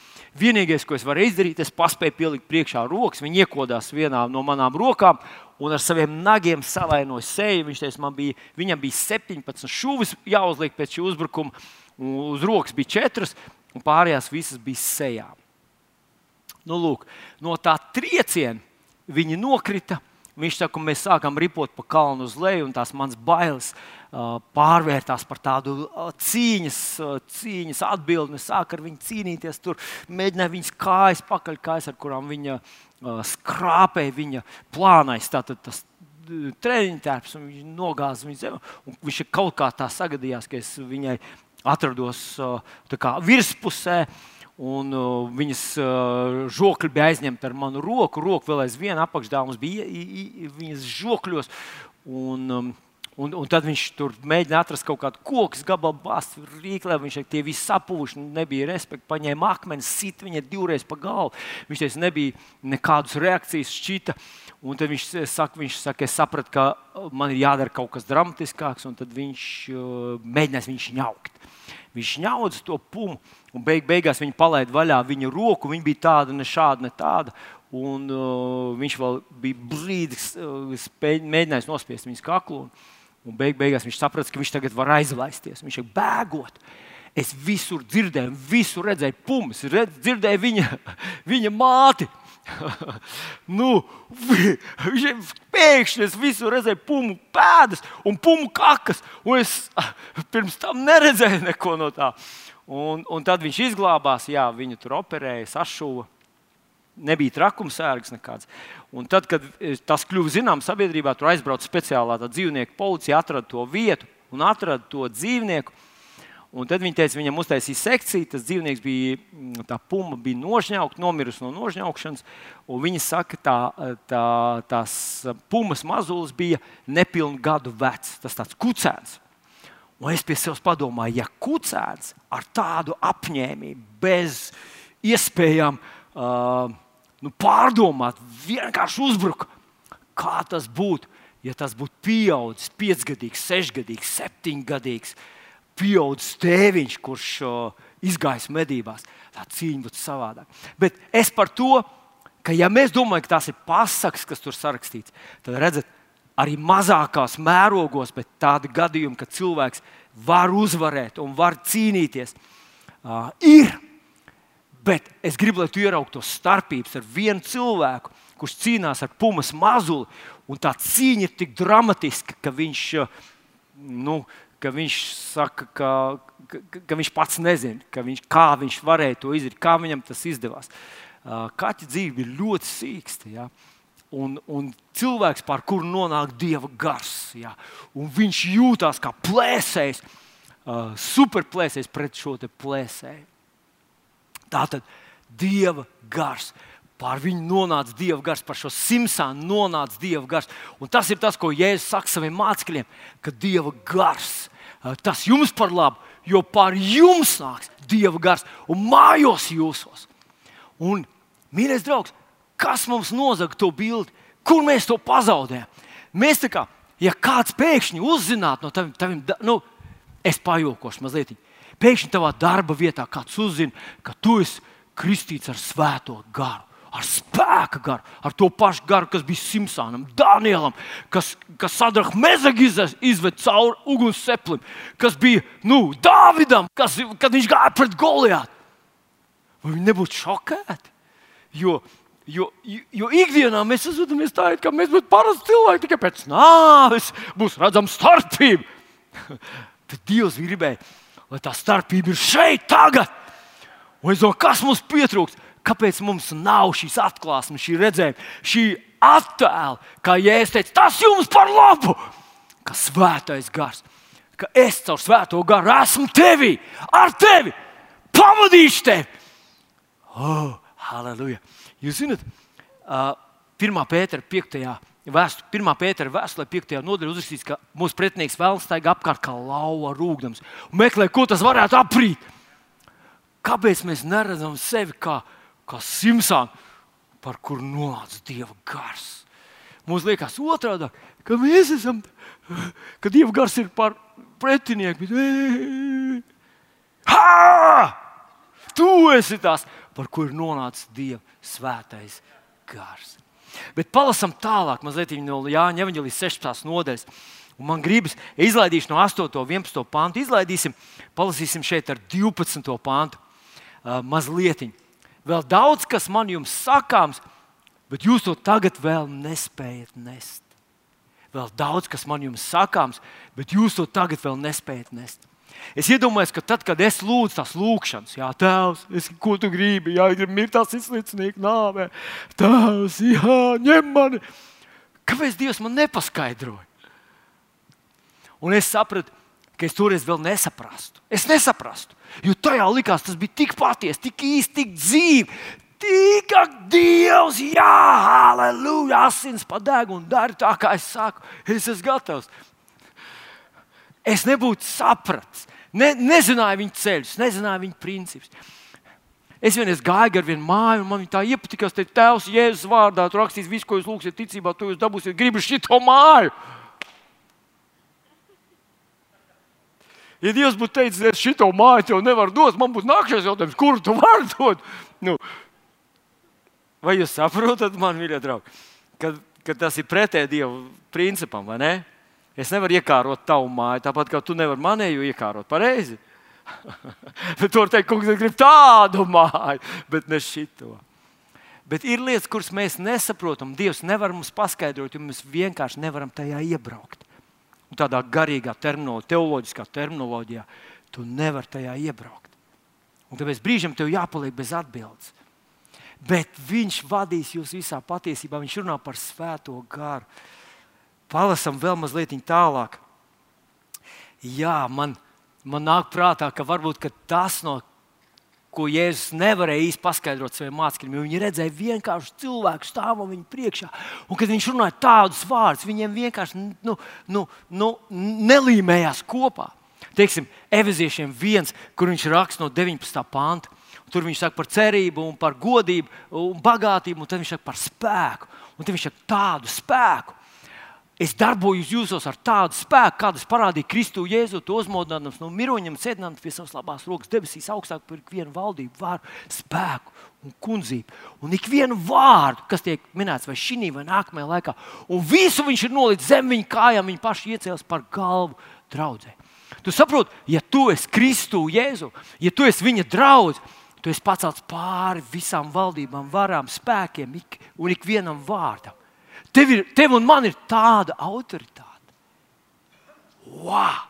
Vienīgais, ko es varu izdarīt, es paspēju pielikt priekšā rokas, viņa iekodās vienā no manām rokām un ar saviem nagiem savainoja seju. Viņš teica, man bija, viņam bija 17 šūvis jāuzliek pēc šī uzbrukuma, uz rokas bija 4, un pārējās visas bija sejā. Nu, lūk, no tā trieciena viņi nokrita. Viņš saka, mēs sākām ripot pa kalnu uz leju, un tās manas bailes uh, pārvērtās par tādu uh, cīņas, uh, cīņas atbildni. Es sāku ar viņu cīnīties, tur mēģināju viņas kājas, pakaļkājas, ar kurām viņa uh, skrāpēja viņa plānais. Tātad tas treniņš tērps, un viņš nogāza viņu zemi. Viņš kaut kā tā sagadījās, ka es viņai atrados uh, kā, virspusē. Un, uh, viņas uh, žokļi bija aizņemti ar manu roku. Roku vēl aizvien apakšdāvums bija i, i, viņas žokļos. Un, um, Un, un tad viņš tur mēģināja atrast kaut kādu koku gabalu, bāzt rīklē. Viņš teica, tie visi sapūši, nebija respekta. Paņēma akmeni, sit viņa divreiz pa galvu. Viņš teica, nebija nekādas reakcijas šķita. Un tad viņš saka, viņš saka, es sapratu, ka man ir jādara kaut kas dramatiskāks, un tad viņš uh, mēģinās viņu ņaukt. Viņš ņaudz to pumu, un beig, beigās viņa palaida vaļā viņa roku. Viņa bija tāda, ne šāda, ne tāda. Un, uh, viņš vēl bija brīdis, uh, mēģinājis nospiest viņas kaklu. Un, Un beig, beigās viņš saprata, ka viņš tagad var aizlaisties. Viņš ir bēgot. Es visur dzirdēju, visur redzēju pumas, redz, dzirdēju viņa, viņa māti. nu, pēkšņi es visur redzēju pumu pēdas un pumu kakas. Un es pirms tam neredzēju neko no tā. Un, un tad viņš izglābās, jā, viņu tur operēja, sašuva nebija trakumsērgs nekāds. Un tad, kad eh, tas kļuva zināms sabiedrībā, tur aizbrauca speciālā dzīvnieku policija, atrada to vietu un atrada to dzīvnieku. Un tad viņi teica, viņam uztaisīja sekciju. Tas dzīvnieks bija, mm, tā puma bija nožņaukta, nomirusi no nožņaukšanas. Viņi saka, tā, tā, tās pumas mazulis bija nepilnu gadu vecs. Tas tāds kucēns. Un es pie sevis padomāju, ja kucēns ar tādu apņēmību, bez iespējām uh, nu, pārdomāt, vienkārši uzbruka. Kā tas būtu, ja tas būtu pieaudzis, piecgadīgs, sešgadīgs, septiņgadīgs, pieaudzis tēviņš, kurš uh, izgājis medībās. Tā cīņa būtu savādāka. Bet es par to, ka ja mēs domājam, ka tās ir pasakas, kas tur sarakstīts, tad redzat, arī mazākās mērogos, bet tādi gadījumi, ka cilvēks var uzvarēt un var cīnīties, uh, ir Bet es gribu, lai tu ieraugtu to starpības ar vienu cilvēku, kurš cīnās ar pumas mazuli. Un tā cīņa ir tik dramatiska, ka viņš, nu, ka viņš saka, ka, ka, ka viņš pats nezina, viņš, kā viņš varēja to izdarīt, kā viņam tas izdevās. Kaķa dzīve ir ļoti sīksta. Ja? un, un cilvēks, pār kuru nonāk dieva gars. Jā, un viņš jūtas kā plēsējs, superplēsējs pret šo plēsēju. Tā tad dieva gars. Pār viņu nonāca dieva gars, par šo simsānu nonāca dieva gars. Un tas ir tas, ko Jēzus saka saviem mācekļiem, ka dieva gars tas jums par labu, jo pār jums nāks dieva gars un mājos jūsos. Un, mīļais draugs, kas mums nozaga to bildi, kur mēs to pazaudējam. Mēs tā kā, ja kāds pēkšņi uzzinātu no taviem, taviem nu, es pajokošu mazliet, pēkšņi tavā darba vietā kāds uzzina, ka tu esi kristīts ar svēto garu. Ar spēku garu, ar to pašu garu, kas bija Simpsonam, Danielam, kas, kas Sadrahs Mezagis izved cauri uguns seplim, kas bija nu, Dāvidam, kas, kad viņš gāja pret Goliātu. Vai viņi nebūtu šokēti? Jo Jo, jo ikdienā mēs uzvedamies tā, it kā mēs būtu parasti cilvēki, tikai pēc nāves būs redzama starpība. Tad Dievs gribēja, lai tā starpība ir šeit, tagad. Un es domāju, kas mums pietrūkst? Kāpēc mums nav šīs atklāsmes, šī redzējuma, šī attēla, kā Jēzus teica, tas jums par labu, ka svētais gars, ka es caur svēto garu esmu tevi, ar tevi, pavadīšu tevi. Oh, halleluja! Jūs zināt, uh, 1. pētera 5. Vēstu, 1. pētera vēstulē, 5. nodaļā uzrakstīts, ka mūsu pretinieks vēlas staigāt apkārt kā lauva rūkdams un meklē, ko tas varētu aprīt. Kāpēc mēs neredzam sevi kā, kā Simpsonu, par kuru nonāca Dieva gars? Mums liekas otrādi, ka mēs esam, ka Dieva gars ir par pretinieku. Bet, ha! Tu esi tas, par kuru nonāca Dieva svētais gars. Bet palasam tālāk, mazliet no Jāņa Evanģelijas 16. nodaļas. Un man gribas, izlaidīšu no 8. un 11. pānta, izlaidīsim, palasīsim šeit ar 12. pāntu. Uh, mazliet. Vēl daudz kas man jums sakāms, bet jūs to tagad vēl nespējat nest. Vēl daudz kas man jums sakāms, bet jūs to tagad vēl nespējat nest. Es iedomājos, ka tad, kad es lūdzu tās lūgšanas, jā, Tēvs, es, ko tu gribi, jā, ir mirtās izsliecinieki nāvē, Tēvs, jā, ņem mani. Kāpēc Dievs man nepaskaidroja? Un es sapratu, ka es toreiz vēl nesaprastu. Es nesaprastu, jo tajā likās, tas bija tik patiesi, tik īsti, tik dzīvi. Tikai Dievs, jā, halleluja, asins padeg un dari tā, kā es saku. Es esmu gatavs. Es nebūtu sapratis. Ne, nezināju viņa ceļus, nezināju viņa principus. Es vienreiz gāju ar vienu māju, un man tā iepatikās, ka Tēvs Jēzus vārdā tur rakstīs visu, ko jūs lūgsiet, ticībā, to jūs dabūsiet. Gribu šito māju. Ja Dievs būtu teicis, es šito māju tev nevaru dot, man būtu nākamais jautājums, kur tu vari dot? Nu, vai jūs saprotat, man mīļie draugi, ka, ka tas ir pretēji Dieva principam, vai ne? Es nevaru iekārot tavu māju, tāpat kā tu nevari manēju iekārot pareizi. bet tur teikt, kungs, es gribu tādu māju, bet ne šito. Bet ir lietas, kuras mēs nesaprotam. Dievs nevar mums paskaidrot, jo mēs vienkārši nevaram tajā iebraukt. Un tādā garīgā terminoloģijā, teoloģiskā terminoloģijā, tu nevari tajā iebraukt. Un tāpēc brīžam tev jāpaliek bez atbildes. Bet viņš vadīs jūs visā patiesībā. Viņš runā par svēto garu palasam vēl mazliet tālāk. Jā, man, man nāk prātā, ka varbūt ka tas, no ko Jēzus nevarēja īsti paskaidrot saviem mācekļiem, viņi redzēja vienkārši cilvēku stāvam viņa priekšā. Un, kad viņš runāja tādus vārdus, viņiem vienkārši nu, nu, nu, nelīmējās kopā. Teiksim, Eveziešiem viens, kur viņš raksta no 19. panta. Tur viņš saka par cerību, par godību un bagātību, un tad viņš saka par spēku. Un tad viņš saka tādu spēku, Es darbojos jūsos ar tādu spēku, kādas parādīja Kristu Jēzu, uzmodinājums no miroņiem, sēdinājums pie savas labās rokas debesīs, augstāk par ikvienu valdību, vāru, spēku un kundzību. Un ikvienu vārdu, kas tiek minēts vai šī vai nākamajā laikā, un visu viņš ir nolicis zem viņa kājām, viņa paša iecēlus par galvu draudzē. Tu saproti, ja tu esi Kristu Jēzu, ja tu esi viņa draugs, tu esi pacelts pāri visām valdībām, varām, spēkiem ik, un ikvienam vārdam. Tev, ir, tev un man ir tāda autoritāte. Wow!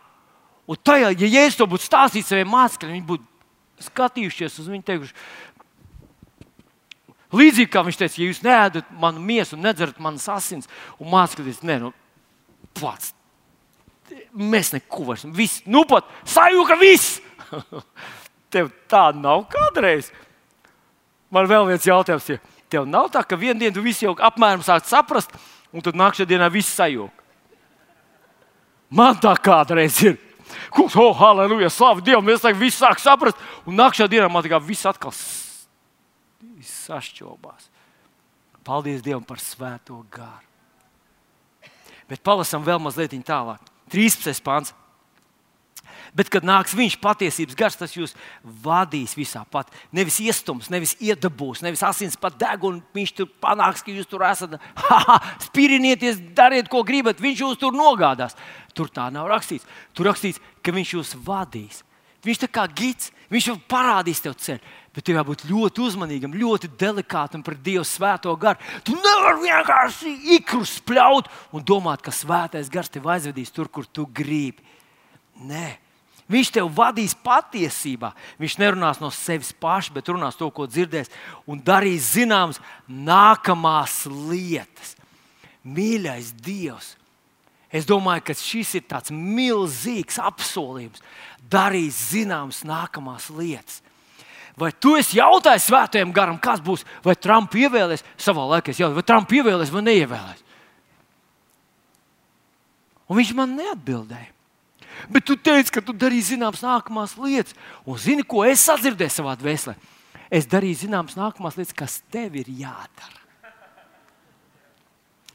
Un tajā, ja Jēzus to būtu stāstījis saviem mācekļiem, viņi būtu skatījušies uz viņu, teikuši, Līdzīgi kā viņš teica, ja jūs neēdat manu miesu un nedzerat manas asins, un mācāties, nē, nu, plats. Mēs neko vairs nevaram. Nu, pat sajūta, viss! Tev tā nav kādreiz. Man vēl viens jautājums ir. Tev nav tā, ka vienā dienā tu visi jau apmēram sāk saprast, un tad nākamajā dienā viss sajūta. Man tā kādreiz ir. Kungs, oh, halleluja, slavu Dievam, mēs tagad visi sāk saprast, un nākamajā dienā man tā kā viss atkal sašķobās. Paldies Dievam par svēto gāru. Bet palasam vēl mazliet tālāk. 13. pāns. Bet, kad nāks viņš patiesības gars, tas jūs vadīs visā pat. Nevis iestums, nevis iedabūs, nevis asins pat deg, un viņš tur panāks, ka jūs tur esat. Haha, spirinieties, dariet, ko gribat, viņš jūs tur nogādās. Tur tā nav rakstīts. Tur rakstīts, ka viņš jūs vadīs. Viņš tā kā gids, viņš jau parādīs tev ceļu. Bet tev jābūt ļoti uzmanīgam, ļoti delikātam pret Dieva svēto garu. Tu nevari vienkārši ikru spļaut un domāt, ka svētais gars tev aizvedīs tur, kur tu gribi. Nē, Viņš tev vadīs patiesībā. Viņš nerunās no sevis paša, bet runās to, ko dzirdēs, un darīs zināmas nākamās lietas. Mīļais Dievs! Es domāju, ka šis ir tāds milzīgs apsolījums. Darīs zināmas nākamās lietas. Vai tu esi jautājis svētajam garam, kas būs, vai Trumps ievēlēs savā laikā, jau, vai Trumps ievēlēs vai neievēlēs? Un viņš man neatbildēja. Bet tu teici, ka tu darīsi zināmas nākamās lietas. Un zini, ko es sadzirdēju savā dvēselē? Es darīju zināmas nākamās lietas, kas tev ir jādara.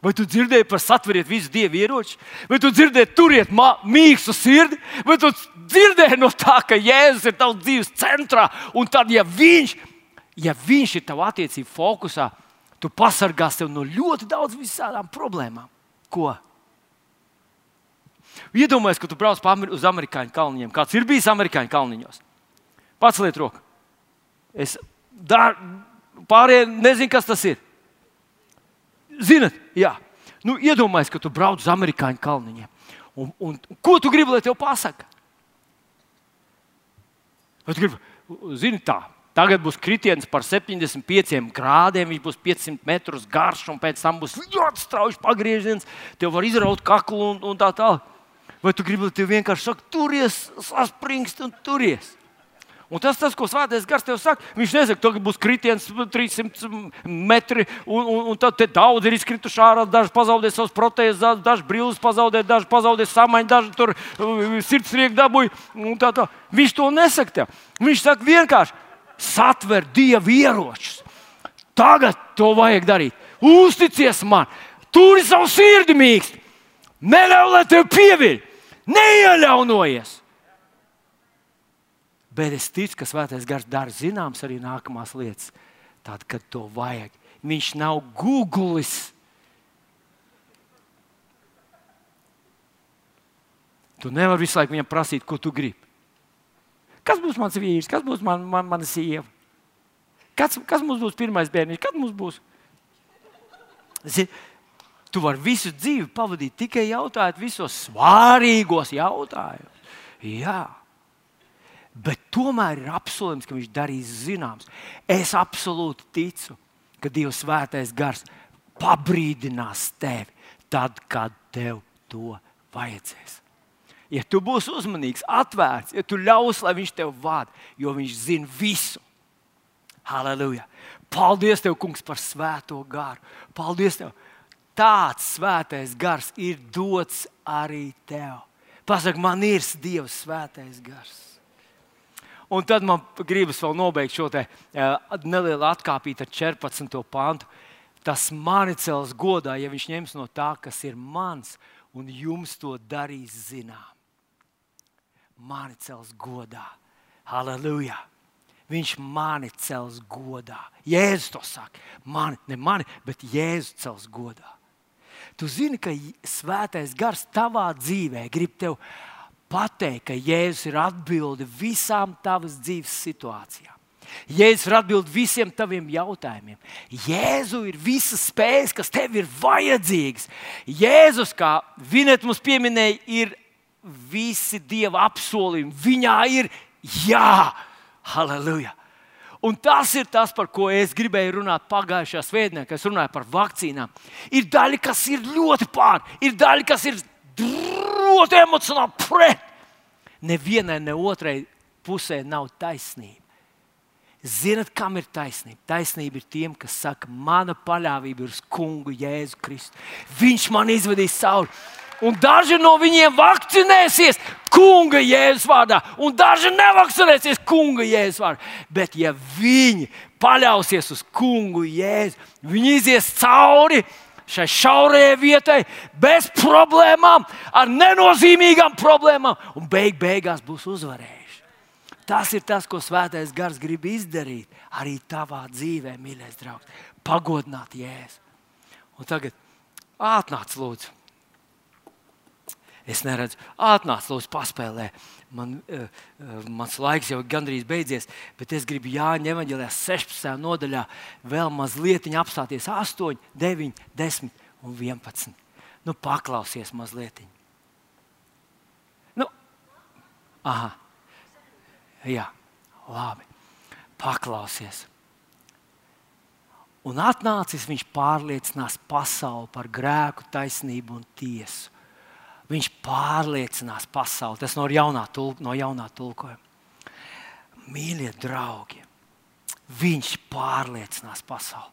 Vai tu dzirdēji par satveriet visu dievu ieroči? Vai tu dzirdēji, turiet mīkstu sirdi? Vai tu dzirdēji no tā, ka Jēzus ir tavs dzīves centrā? Un tad, ja viņš, ja viņš ir tavs attiecību fokusā, tu pasargās tevi no ļoti daudz visādām problēmām. Ko? Iedomājieties, ka tu brauc uz amerikāņu kalniņiem. Kāds ir bijis amerikāņu kalniņos? Pats liet roku. Es dar, pārējie nezinu, kas tas ir. Zinat, jā. Nu, iedomājieties, ka tu brauc uz amerikāņu kalniņiem. Un, un, ko tu gribi, lai tev gribi, zini, tā, Tagad būs kritiens par 75 grādiem, viņš būs 500 metrus garš, un pēc tam būs ļoti strauji pagrieziens. Tev var izraut kaklu un, un tā tālāk. Vai tu gribi, lai tev vienkārši saka, turies, saspringst un turies? Un tas, tas, ko Svētais Gars tev saka, viņš nesaka, ka būs kritiens 300 metri, un, un, un tad daudz ir izkrituši ārā. Daži pazaudē savus protēzes, daži brīvus pazaudē, daži pazaudē samaņu, daži tur uh, sirdsprieku dabūja. Tā, tā. Viņš to nesaka tev. Viņš saka vienkārši satver dievu ieročus. Tagad to vajag darīt. Uzticies man, turi savu sirdi mīkst, neļauj, lai tev pieviļ, neieļaunojies. Bet es ticu, ka Svētais Gars dara zināmas arī nākamās lietas, tad, kad to vajag. Viņš nav Googlis. Tu nevari visu laiku viņam prasīt, ko tu gribi. Kas būs mans vīrs, kas būs man, man, mana sieva? Kas, kas mums būs pirmais bērns, kad mums būs? Zin, tu vari visu dzīvi pavadīt tikai jautājot visos svārīgos jautājumus. Jā. Bet tomēr ir apsolījums, ka viņš darīs zināms. Es absolūti ticu, ka Dieva svētais gars pabrīdinās tevi tad, kad tev to vajadzēs. Ja tu būsi uzmanīgs, atvērts, ja tu ļaus, lai viņš tev vada, jo viņš zina visu. Halleluja! Paldies, tev, kungs, par svēto garu. Paldies, tev! Tāds svētais gars ir dots arī tev. Pasaka, man ir Dieva svētais gars. Un tad man gribas vēl nobeigt šo te, uh, nelielu atkāpīti ar 14. pantu. Tas mani cels godā, ja viņš ņems no tā, kas ir mans, un jums to darīs zinām. Mani cels godā. Halleluja! Viņš mani cels godā. Jēzus to saka. Mani, ne mani, bet Jēzus cels godā. Tu zini, ka svētais gars tavā dzīvē grib tevi pateikt, ka Jēzus ir atbilde visām tavas dzīves situācijām. Jēzus ir atbilde visiem taviem jautājumiem. Jēzu ir visas spējas, kas tev ir vajadzīgas. Jēzus, kā Vineta mums pieminēja, ir visi dieva apsolījumi. Viņā ir jā, halleluja! Un tas ir tas, par ko es gribēju runāt pagājušajā svētdienā, kad es runāju par vakcīnām. Ir daļa, kas ir ļoti pār, ir daļa, kas ir ļoti emocionāli pret. Nevienai, ne otrai pusē nav taisnība. Ziniet, kam ir taisnība? Taisnība ir tiem, kas saka, mana paļāvība ir uz kungu Jēzu Kristu. Viņš man izvedīs cauri. Un daži no viņiem vakcinēsies kunga jēzus vārdā, un daži nevakcinēsies kunga jēzus vārdā. Bet, ja viņi paļausies uz kungu jēzu, viņi izies cauri šai šaurajai vietai bez problēmām, ar nenozīmīgām problēmām, un beig beigās būs uzvarējuši. Tas ir tas, ko Svētais Gars grib izdarīt arī tavā dzīvē, mīļais draugs. Pagodināt Jēzu. Un tagad atnāc, lūdzu. Es neredzu, atnāc, lūdzu, paspēlē. Man, uh, mans laiks jau gandrīz beidzies, bet es gribu Jāņa evanģēlijā 16. nodaļā vēl mazliet apstāties 8, 9, 10 un 11. Nu, paklausies mazliet. Nu, aha, jā, labi. Paklausies. Un atnācis viņš pārliecinās pasauli par grēku, taisnību un tiesu Viņš pārliecinās pasauli. Tas no jaunā, tulk, no jaunā tulkojuma. Mīļie draugi, viņš pārliecinās pasauli.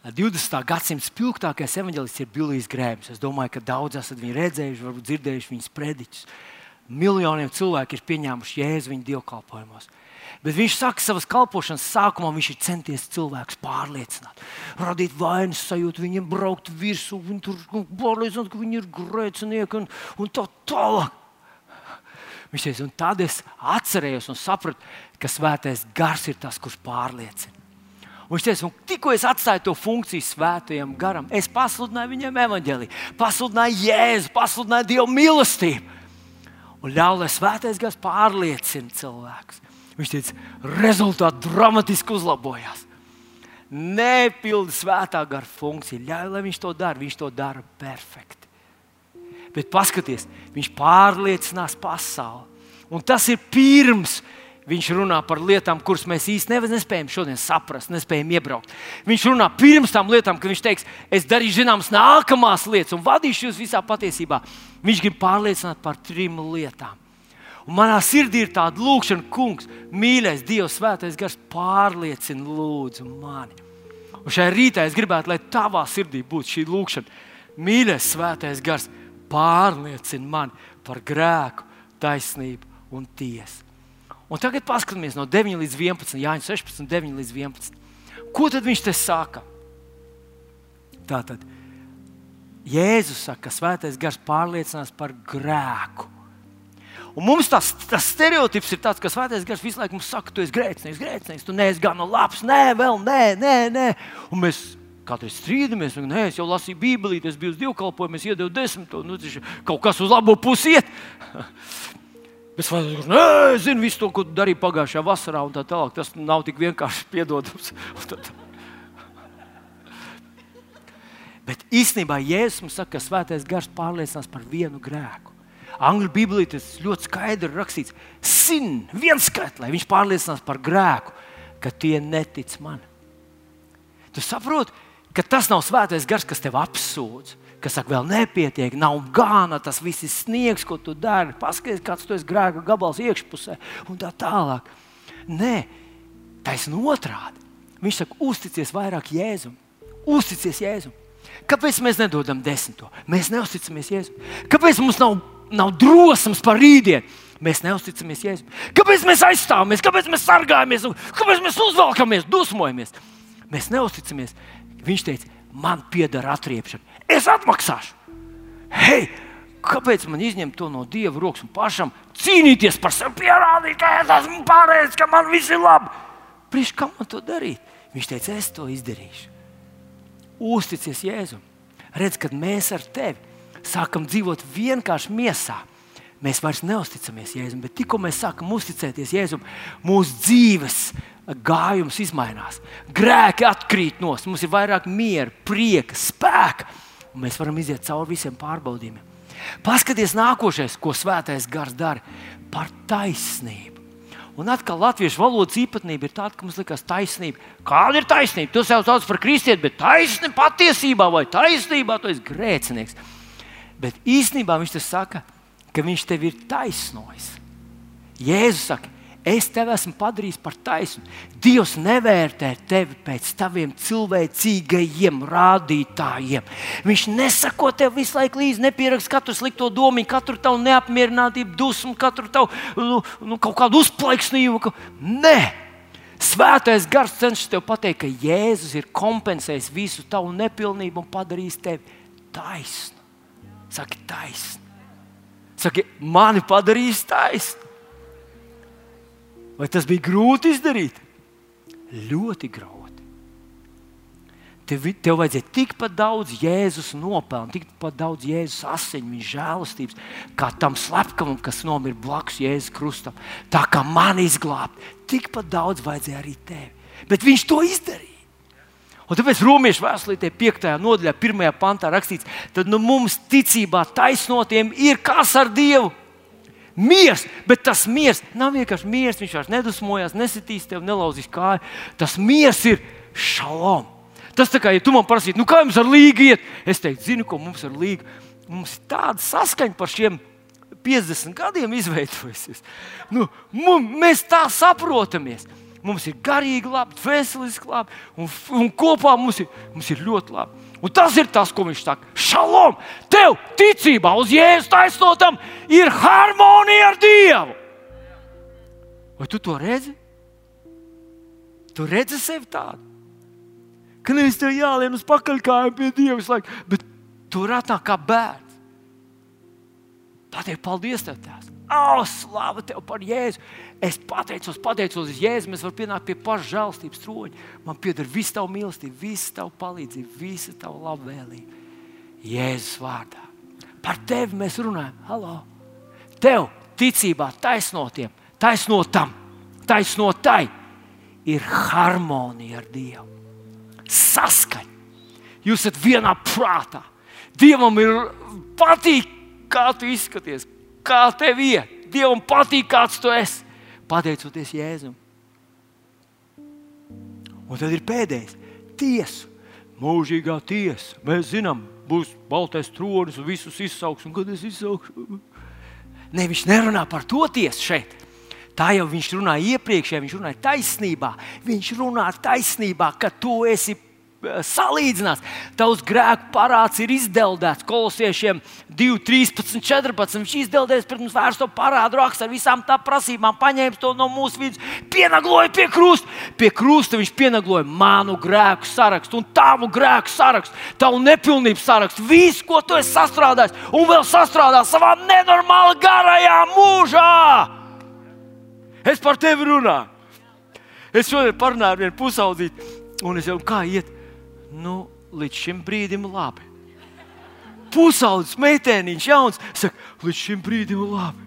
20. gadsimta spilgtākais evanģēlists ir Bilijs Grēms. Es domāju, ka daudz esat viņu redzējuši, varbūt dzirdējuši viņas prediķus. Miljoniem cilvēku ir pieņēmuši jēzu viņa dievkalpojumos. Bet viņš saka, savas kalpošanas sākumā viņš ir centies cilvēkus pārliecināt, radīt vainas sajūtu, viņiem braukt virsū, viņi tur pārliecināt, ka viņi ir grēcinieki un, un tā tālāk. Viņš teica, un tad es atcerējos un sapratu, ka svētais gars ir tas, kurš pārliecina. Un viņš teica, un tikko es atstāju to funkciju svētajam garam, es pasludināju viņam evaņģēlīju, pasludināju jēzu, pasludināju dievu mīlestību. Un ļauj, lai svētais gars pārliecina cilvēkus. Viņš teica, rezultāti dramatiski uzlabojās. Nepildi svētā gara funkcija. Ļauj, lai viņš to dara. Viņš to dara perfekti. Bet paskatieties, viņš pārliecinās pasauli. Un tas ir pirms viņš runā par lietām, kuras mēs īstenībā nespējam šodien saprast, nespējam iebraukt. Viņš runā pirms tam lietām, kad viņš teiks, es darīšu zināmas nākamās lietas un vadīšu jūs visā patiesībā. Viņš grib pārliecināt par trim lietām. Manā sirdī ir tāda lūkšana, kungs, mīļais, Dievs, svētais gars, pārliecina lūdzu mani. Un šajā rītā es gribētu, lai tavā sirdī būtu šī lūkšana. Mīļais, svētais gars, pārliecina mani par grēku, taisnību un tiesu. Un tagad paskatāmies no 9 līdz 11, Jānis 16, 9 līdz 11. Ko tad viņš te saka? Tā tad Jēzus saka, ka svētais gars pārliecinās par grēku Un mums tas, tas stereotips ir tāds, ka svētais gars visu laiku mums saka, tu esi grēcinieks, grēcinieks, tu neesi gan labs, nē, vēl nē, nē, nē. Un mēs katrs strīdamies, un nē, es jau lasīju Bībeli, es biju uz divkalpojumu, es iedevu desmito, nu, kaut kas uz labo pusi iet. Es es zinu visu to, ko darīju pagājušajā vasarā, un tā tālāk. Tas nav tik vienkārši piedodams. Bet īstenībā Jēzus mums saka, ka svētais gars pārliecinās par vienu grēku. Angļu Bībelī tas ļoti skaidri rakstīts. Sin, viens skaits, lai viņš pārliecinās par grēku, ka tie netic man. Tu saproti, ka tas nav svētais gars, kas tev apsūdz. Kas saka, vēl nepietiek, nav gana, tas viss ir sniegs, ko tu dari. Paskaties, kāds tu esi grēka gabals iekšpusē un tā tālāk. Nē, taisnība otrādi. Viņš saka, uzticies vairāk Jēzum. Uzticies Jēzum. Kāpēc mēs nedodam desmito? Mēs neusticamies Jēzum. Kāpēc mums nav nav drosmes par rītdienu. Mēs neusticamies Jēzum. Kāpēc mēs aizstāvamies, kāpēc mēs sargājamies, kāpēc mēs uzvelkamies, dusmojamies? Mēs neusticamies. Viņš teica, man pieder atriepšana. Es atmaksāšu. Hei, kāpēc man izņemt to no dieva rokas un pašam cīnīties par sevi, pierādīt, ka es esmu pareizs, ka man viss ir labi? Priekš kā man to darīt? Viņš teica, es to izdarīšu. Uzticies Jēzum. Redz, kad mēs ar tevi sākam dzīvot vienkārši miesā, mēs vairs neusticamies Jēzum. Bet tikko mēs sākam uzticēties Jēzum, mūsu dzīves gājums mainās. Grēki atkrīt no mums, mums ir vairāk miera, prieka, spēka, un mēs varam iziet cauri visiem pārbaudījumiem. Paskaties, nākošais, ko svētais gars dara par taisnību. Un atkal latviešu valodas īpatnība ir tāda, ka mums liekas, taisnība. Kāda ir taisnība? Tu sev sauc par kristieti, bet taisnība patiesībā vai taisnībā tu esi grēcinieks. Bet īstenībā viņš te saka, ka viņš tevi ir taisnojis. Jēzus saka, es tevi esmu padarījis par taisnu. Dievs nevērtē tevi pēc taviem cilvēcīgajiem rādītājiem. Viņš nesako tev visu laiku līdzi, nepierakst katru slikto domu, katru tavu neapmierinātību, dusmu, katru tavu nu, nu, kaut kādu uzplaiksnību. Nē! Svētais gars cenšas tev pateikt, ka Jēzus ir kompensējis visu tavu nepilnību un padarījis tevi taisnu. Saki, taisnu. Saki, mani padarījis taisnu. Vai tas bija grūti izdarīt? Ļoti grūti. Tev, tev vajadzēja tikpat daudz Jēzus nopelnu, tikpat daudz Jēzus asiņu, viņa žēlastības, kā tam slepkavam, kas nomira blakus Jēzus krustam. Tā kā man izglābt, tikpat daudz vajadzēja arī tev. Bet viņš to izdarīja. Un tāpēc Romas vēstulē, 5. nodaļā, 1. pantā rakstīts, ka nu, mums ticībā taisnotiem ir kas ar Dievu miers, bet tas miers nav vienkārši miers. Viņš vairs nedusmojās, nesitīs tev, nelauzīs kāju. Tas miers ir šalom. Tas tā kā, ja tu man prasītu, nu kā jums ar līgu iet, es teiktu, zinu, ko mums ar līgu. Mums ir tāda saskaņa par šiem 50 gadiem izveidojusies. Nu, mums, mēs tā saprotamies. Mums ir garīgi labi, veseliski labi, un, un kopā mums ir, mums ir ļoti labi. Un tas ir tas, ko viņš saka. Šalom! Tev ticībā uz Jēzus taisnotam ir harmonija ar Dievu. Vai tu to redzi? Tu redzi sevi tādu. Ka nevis tev jālien uz pakaļkājiem pie Dieva, bet tur atnāk kā bērns. Pateikt, paldies tev, tās! Oh, slāva tev par Jēzu! Es pateicos, pateicos uz Jēzu, mēs varam pienākt pie paša žēlstības troņa. Man pieder visa tava mīlestība, visa tava palīdzība, visa tava labvēlība. Jēzus vārdā. Par tevi mēs runājam. Halo! Tev ticībā taisnotiem, taisnotam, taisnotai ir harmonija ar Dievu. Saskaņa. Jūs esat vienā prātā. Dievam ir patīk, kā tu izskaties, kā tev iet. Dievam patīk, kāds tu esi. Pateicoties Jēzum. Un tad ir pēdējais - tiesa. Mūžīgā tiesa. Mēs zinām, būs baltais tronis un visus izsauks. Un kad es izsaukšu? Ne, viņš nerunā par to tiesu šeit. Tā jau viņš runāja iepriekš, ja viņš runāja taisnībā. Viņš runā taisnībā, ka tu esi salīdzinās. Tavs grēku parāds ir izdeldēts. Kolosiešiem 2, 13, 14. Viņš izdeldēs pret mums vērsto parādu rakstu ar visām tā prasībām, paņēma to no mūsu vidus, pienagloja pie krusta. Pie krusta viņš pienagloja manu grēku sarakstu un tavu grēku sarakstu, tavu nepilnību sarakstu, visu, ko tu esi sastrādājis un vēl sastrādājis savā nenormāli garajā mūžā. Es par tevi runāju. Es šodien parunāju ar vienu pusaudzīti, un es jau kā iet nu, līdz šim brīdim labi. Pusaudzis meitēniņš, jauns, saka, līdz šim brīdim labi.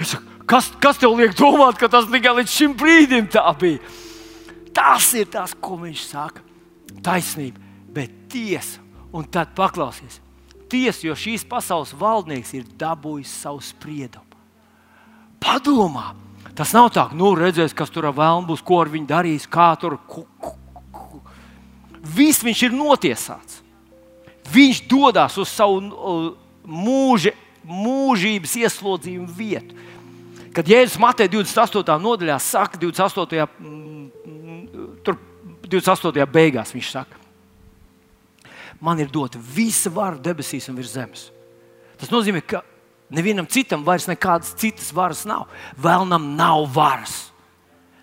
Es saku, kas, kas tev liek domāt, ka tas tikai līdz šim brīdim tā bija? Tas ir tas, ko viņš saka. Taisnība, bet tiesa. Un tad paklausies. Tiesa, jo šīs pasaules valdnieks ir dabūjis savu spriedumu. Padomā, tas nav tā, ka nu redzēs, kas tur vēl būs, ko ar viņu darīs, kā tur Viss viņš ir notiesāts. Viņš dodas uz savu mūža, mūžības ieslodzījumu vietu. Kad Jēzus Mateja 28. nodaļā saka, 28. Tur, 28. beigās viņš saka, man ir dota visa vara debesīs un virs zemes. Tas nozīmē, ka nevienam citam vairs nekādas citas varas nav. Vēlnam nav varas.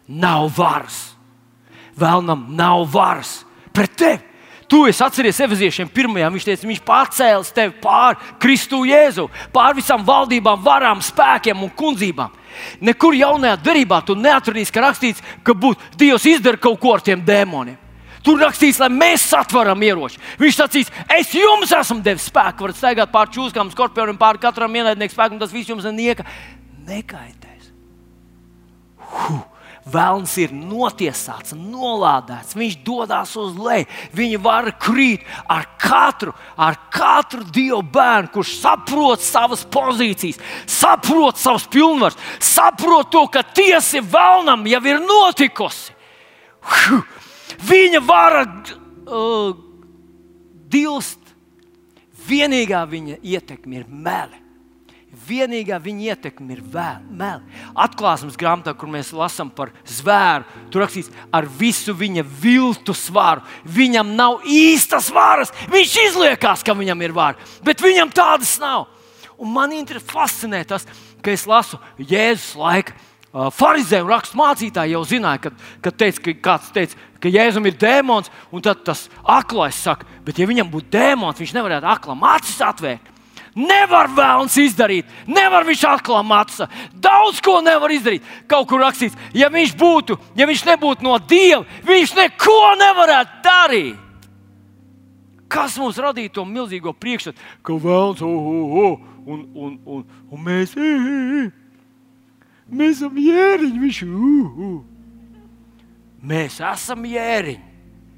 Nav varas. Vēlnam nav varas pret tevi. Tu esi atceries Efeziešiem pirmajā. Viņš teica, viņš pacēlis tevi pāri Kristu Jēzu, pāri visām valdībām, varām, spēkiem un kundzībām. Nekur jaunajā darbā tu neatradīsi, ka rakstīts, ka būt, Dievs izdara kaut ko ar tiem dēmoniem. Tur rakstīts, lai mēs satveram ieroči. Viņš sacīs, es jums esmu devis spēku, varat staigāt pāri čūskām, skorpionam, pāri katram ienaidniekam spēkam, tas viss jums nieka nekaitēs. Huh. Vēlns ir notiesāts, nolādēts, viņš dodas uz leju. Viņa var krīt ar katru, ar katru dievu bērnu, kurš saprot savas pozīcijas, saprot savas pilnvaras, saprot to, ka tiesa vēlnam jau ir notikusi. Viņa var uh, dilst. Vienīgā viņa ietekme ir meli. Vienīgā viņa ietekme ir meli. Atklāsmes grāmatā, kur mēs lasām par zvēru, tur rakstīts, ar visu viņa viltu svaru. Viņam nav īstas varas. Viņš izliekās, ka viņam ir vara, bet viņam tādas nav. Un man fascinē tas, ka es lasu Jēzus laiku. Pharizēji un raksturmācītāji jau zināja, kad, kad teica, ka kāds teica, ka Jēzum ir dēmons, un tad tas aklais saka, bet ja viņam būtu dēmons, viņš nevarētu aklam acis atvērt. Nevar vēlams izdarīt, nevar viņš atklāt maca. Daudz ko nevar izdarīt. Kaut kur rakstīts, ja viņš būtu, ja viņš nebūtu no Dieva, viņš neko nevarētu darīt. Kas mums radīja to milzīgo priekšstatu, ka vēlams, oh, oh, oh, un, un, un, un mēs, mēs esam jēriņi, viņš, uh, uh. mēs esam jēriņi,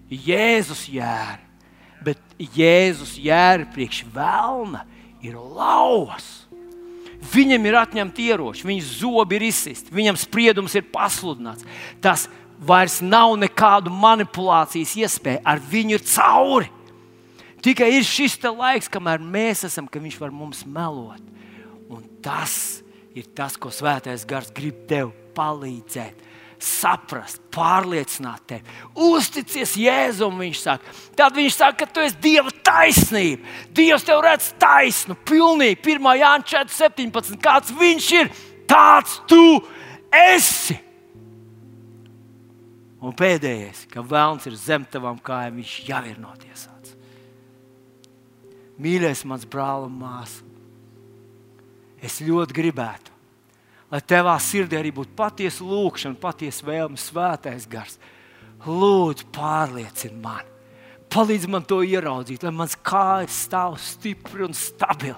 Jēzus jēri, bet Jēzus jēri priekš vēlna ir lauvas. Viņam ir atņemta ieroči, viņa zobi ir izsisti, viņam spriedums ir pasludināts. Tas vairs nav nekādu manipulācijas iespēju, ar viņu ir cauri. Tikai ir šis laiks, kamēr mēs esam, ka viņš var mums melot. Un tas ir tas, ko Svētais Gars grib tev palīdzēt saprast, pārliecināt tevi. Uzticies Jēzum, viņš saka. Tad viņš saka, ka tu esi Dieva taisnība. Dievs tev redz taisnu, pilnīgi. 1. Jānis 4.17. Kāds viņš ir, tāds tu esi. Un pēdējais, ka vēlams ir zem tavām kājām, viņš jau ir notiesāts. Mīļais, mans brāl un māsa, es ļoti gribētu, lai tevā sirdī arī būtu patiesa lūkšana, patiesa vēlme, svētais gars. Lūdzu, pārliecini mani. Palīdz man to ieraudzīt, lai mans kājas stāv stipri un stabili,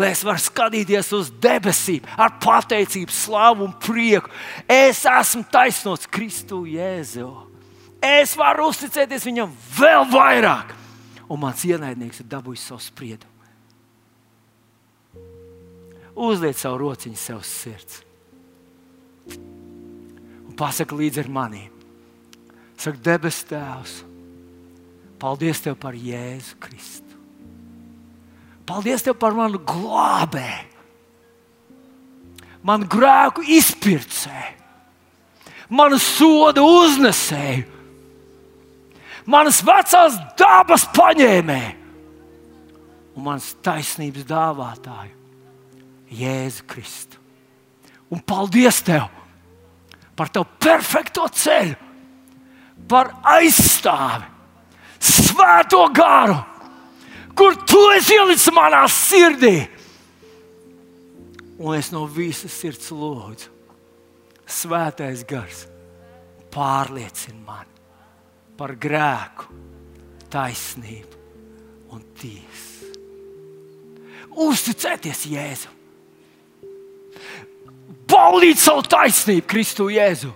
lai es varu skatīties uz debesīm ar pateicību, slavu un prieku. Es esmu taisnots Kristu Jēzu. Es varu uzticēties viņam vēl vairāk, un mans ienaidnieks ir dabūjis savu spriedumu. Uzliec savu rociņu sev sirds un pasaka līdzi ar maniem. Saka, debes Tēvs, paldies Tev par Jēzu Kristu. Paldies Tev par manu glābēju, manu grēku izpircēju, manu sodu uznesēju, manas vecās dabas paņēmēju un manas taisnības dāvātāju, Jēzu Kristu. Un paldies Tev! Par tavu perfekto ceļu, par aizstāvi, svēto garu, kur tu esi ielicis manā sirdī. Un es no visas sirds lūdzu, svētais gars, pārliecini mani par grēku, taisnību un tiesu. Uzticēties Jēzum! Baudīt savu taisnību, Kristu Jēzu.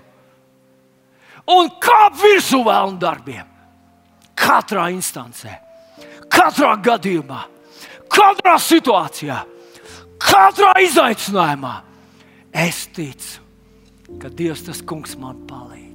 Un kāp virsū vēlnu darbiem. Katrā instancē, katrā gadījumā, katrā situācijā, katrā izaicinājumā. Es ticu, ka Dievs tas kungs man palīdz.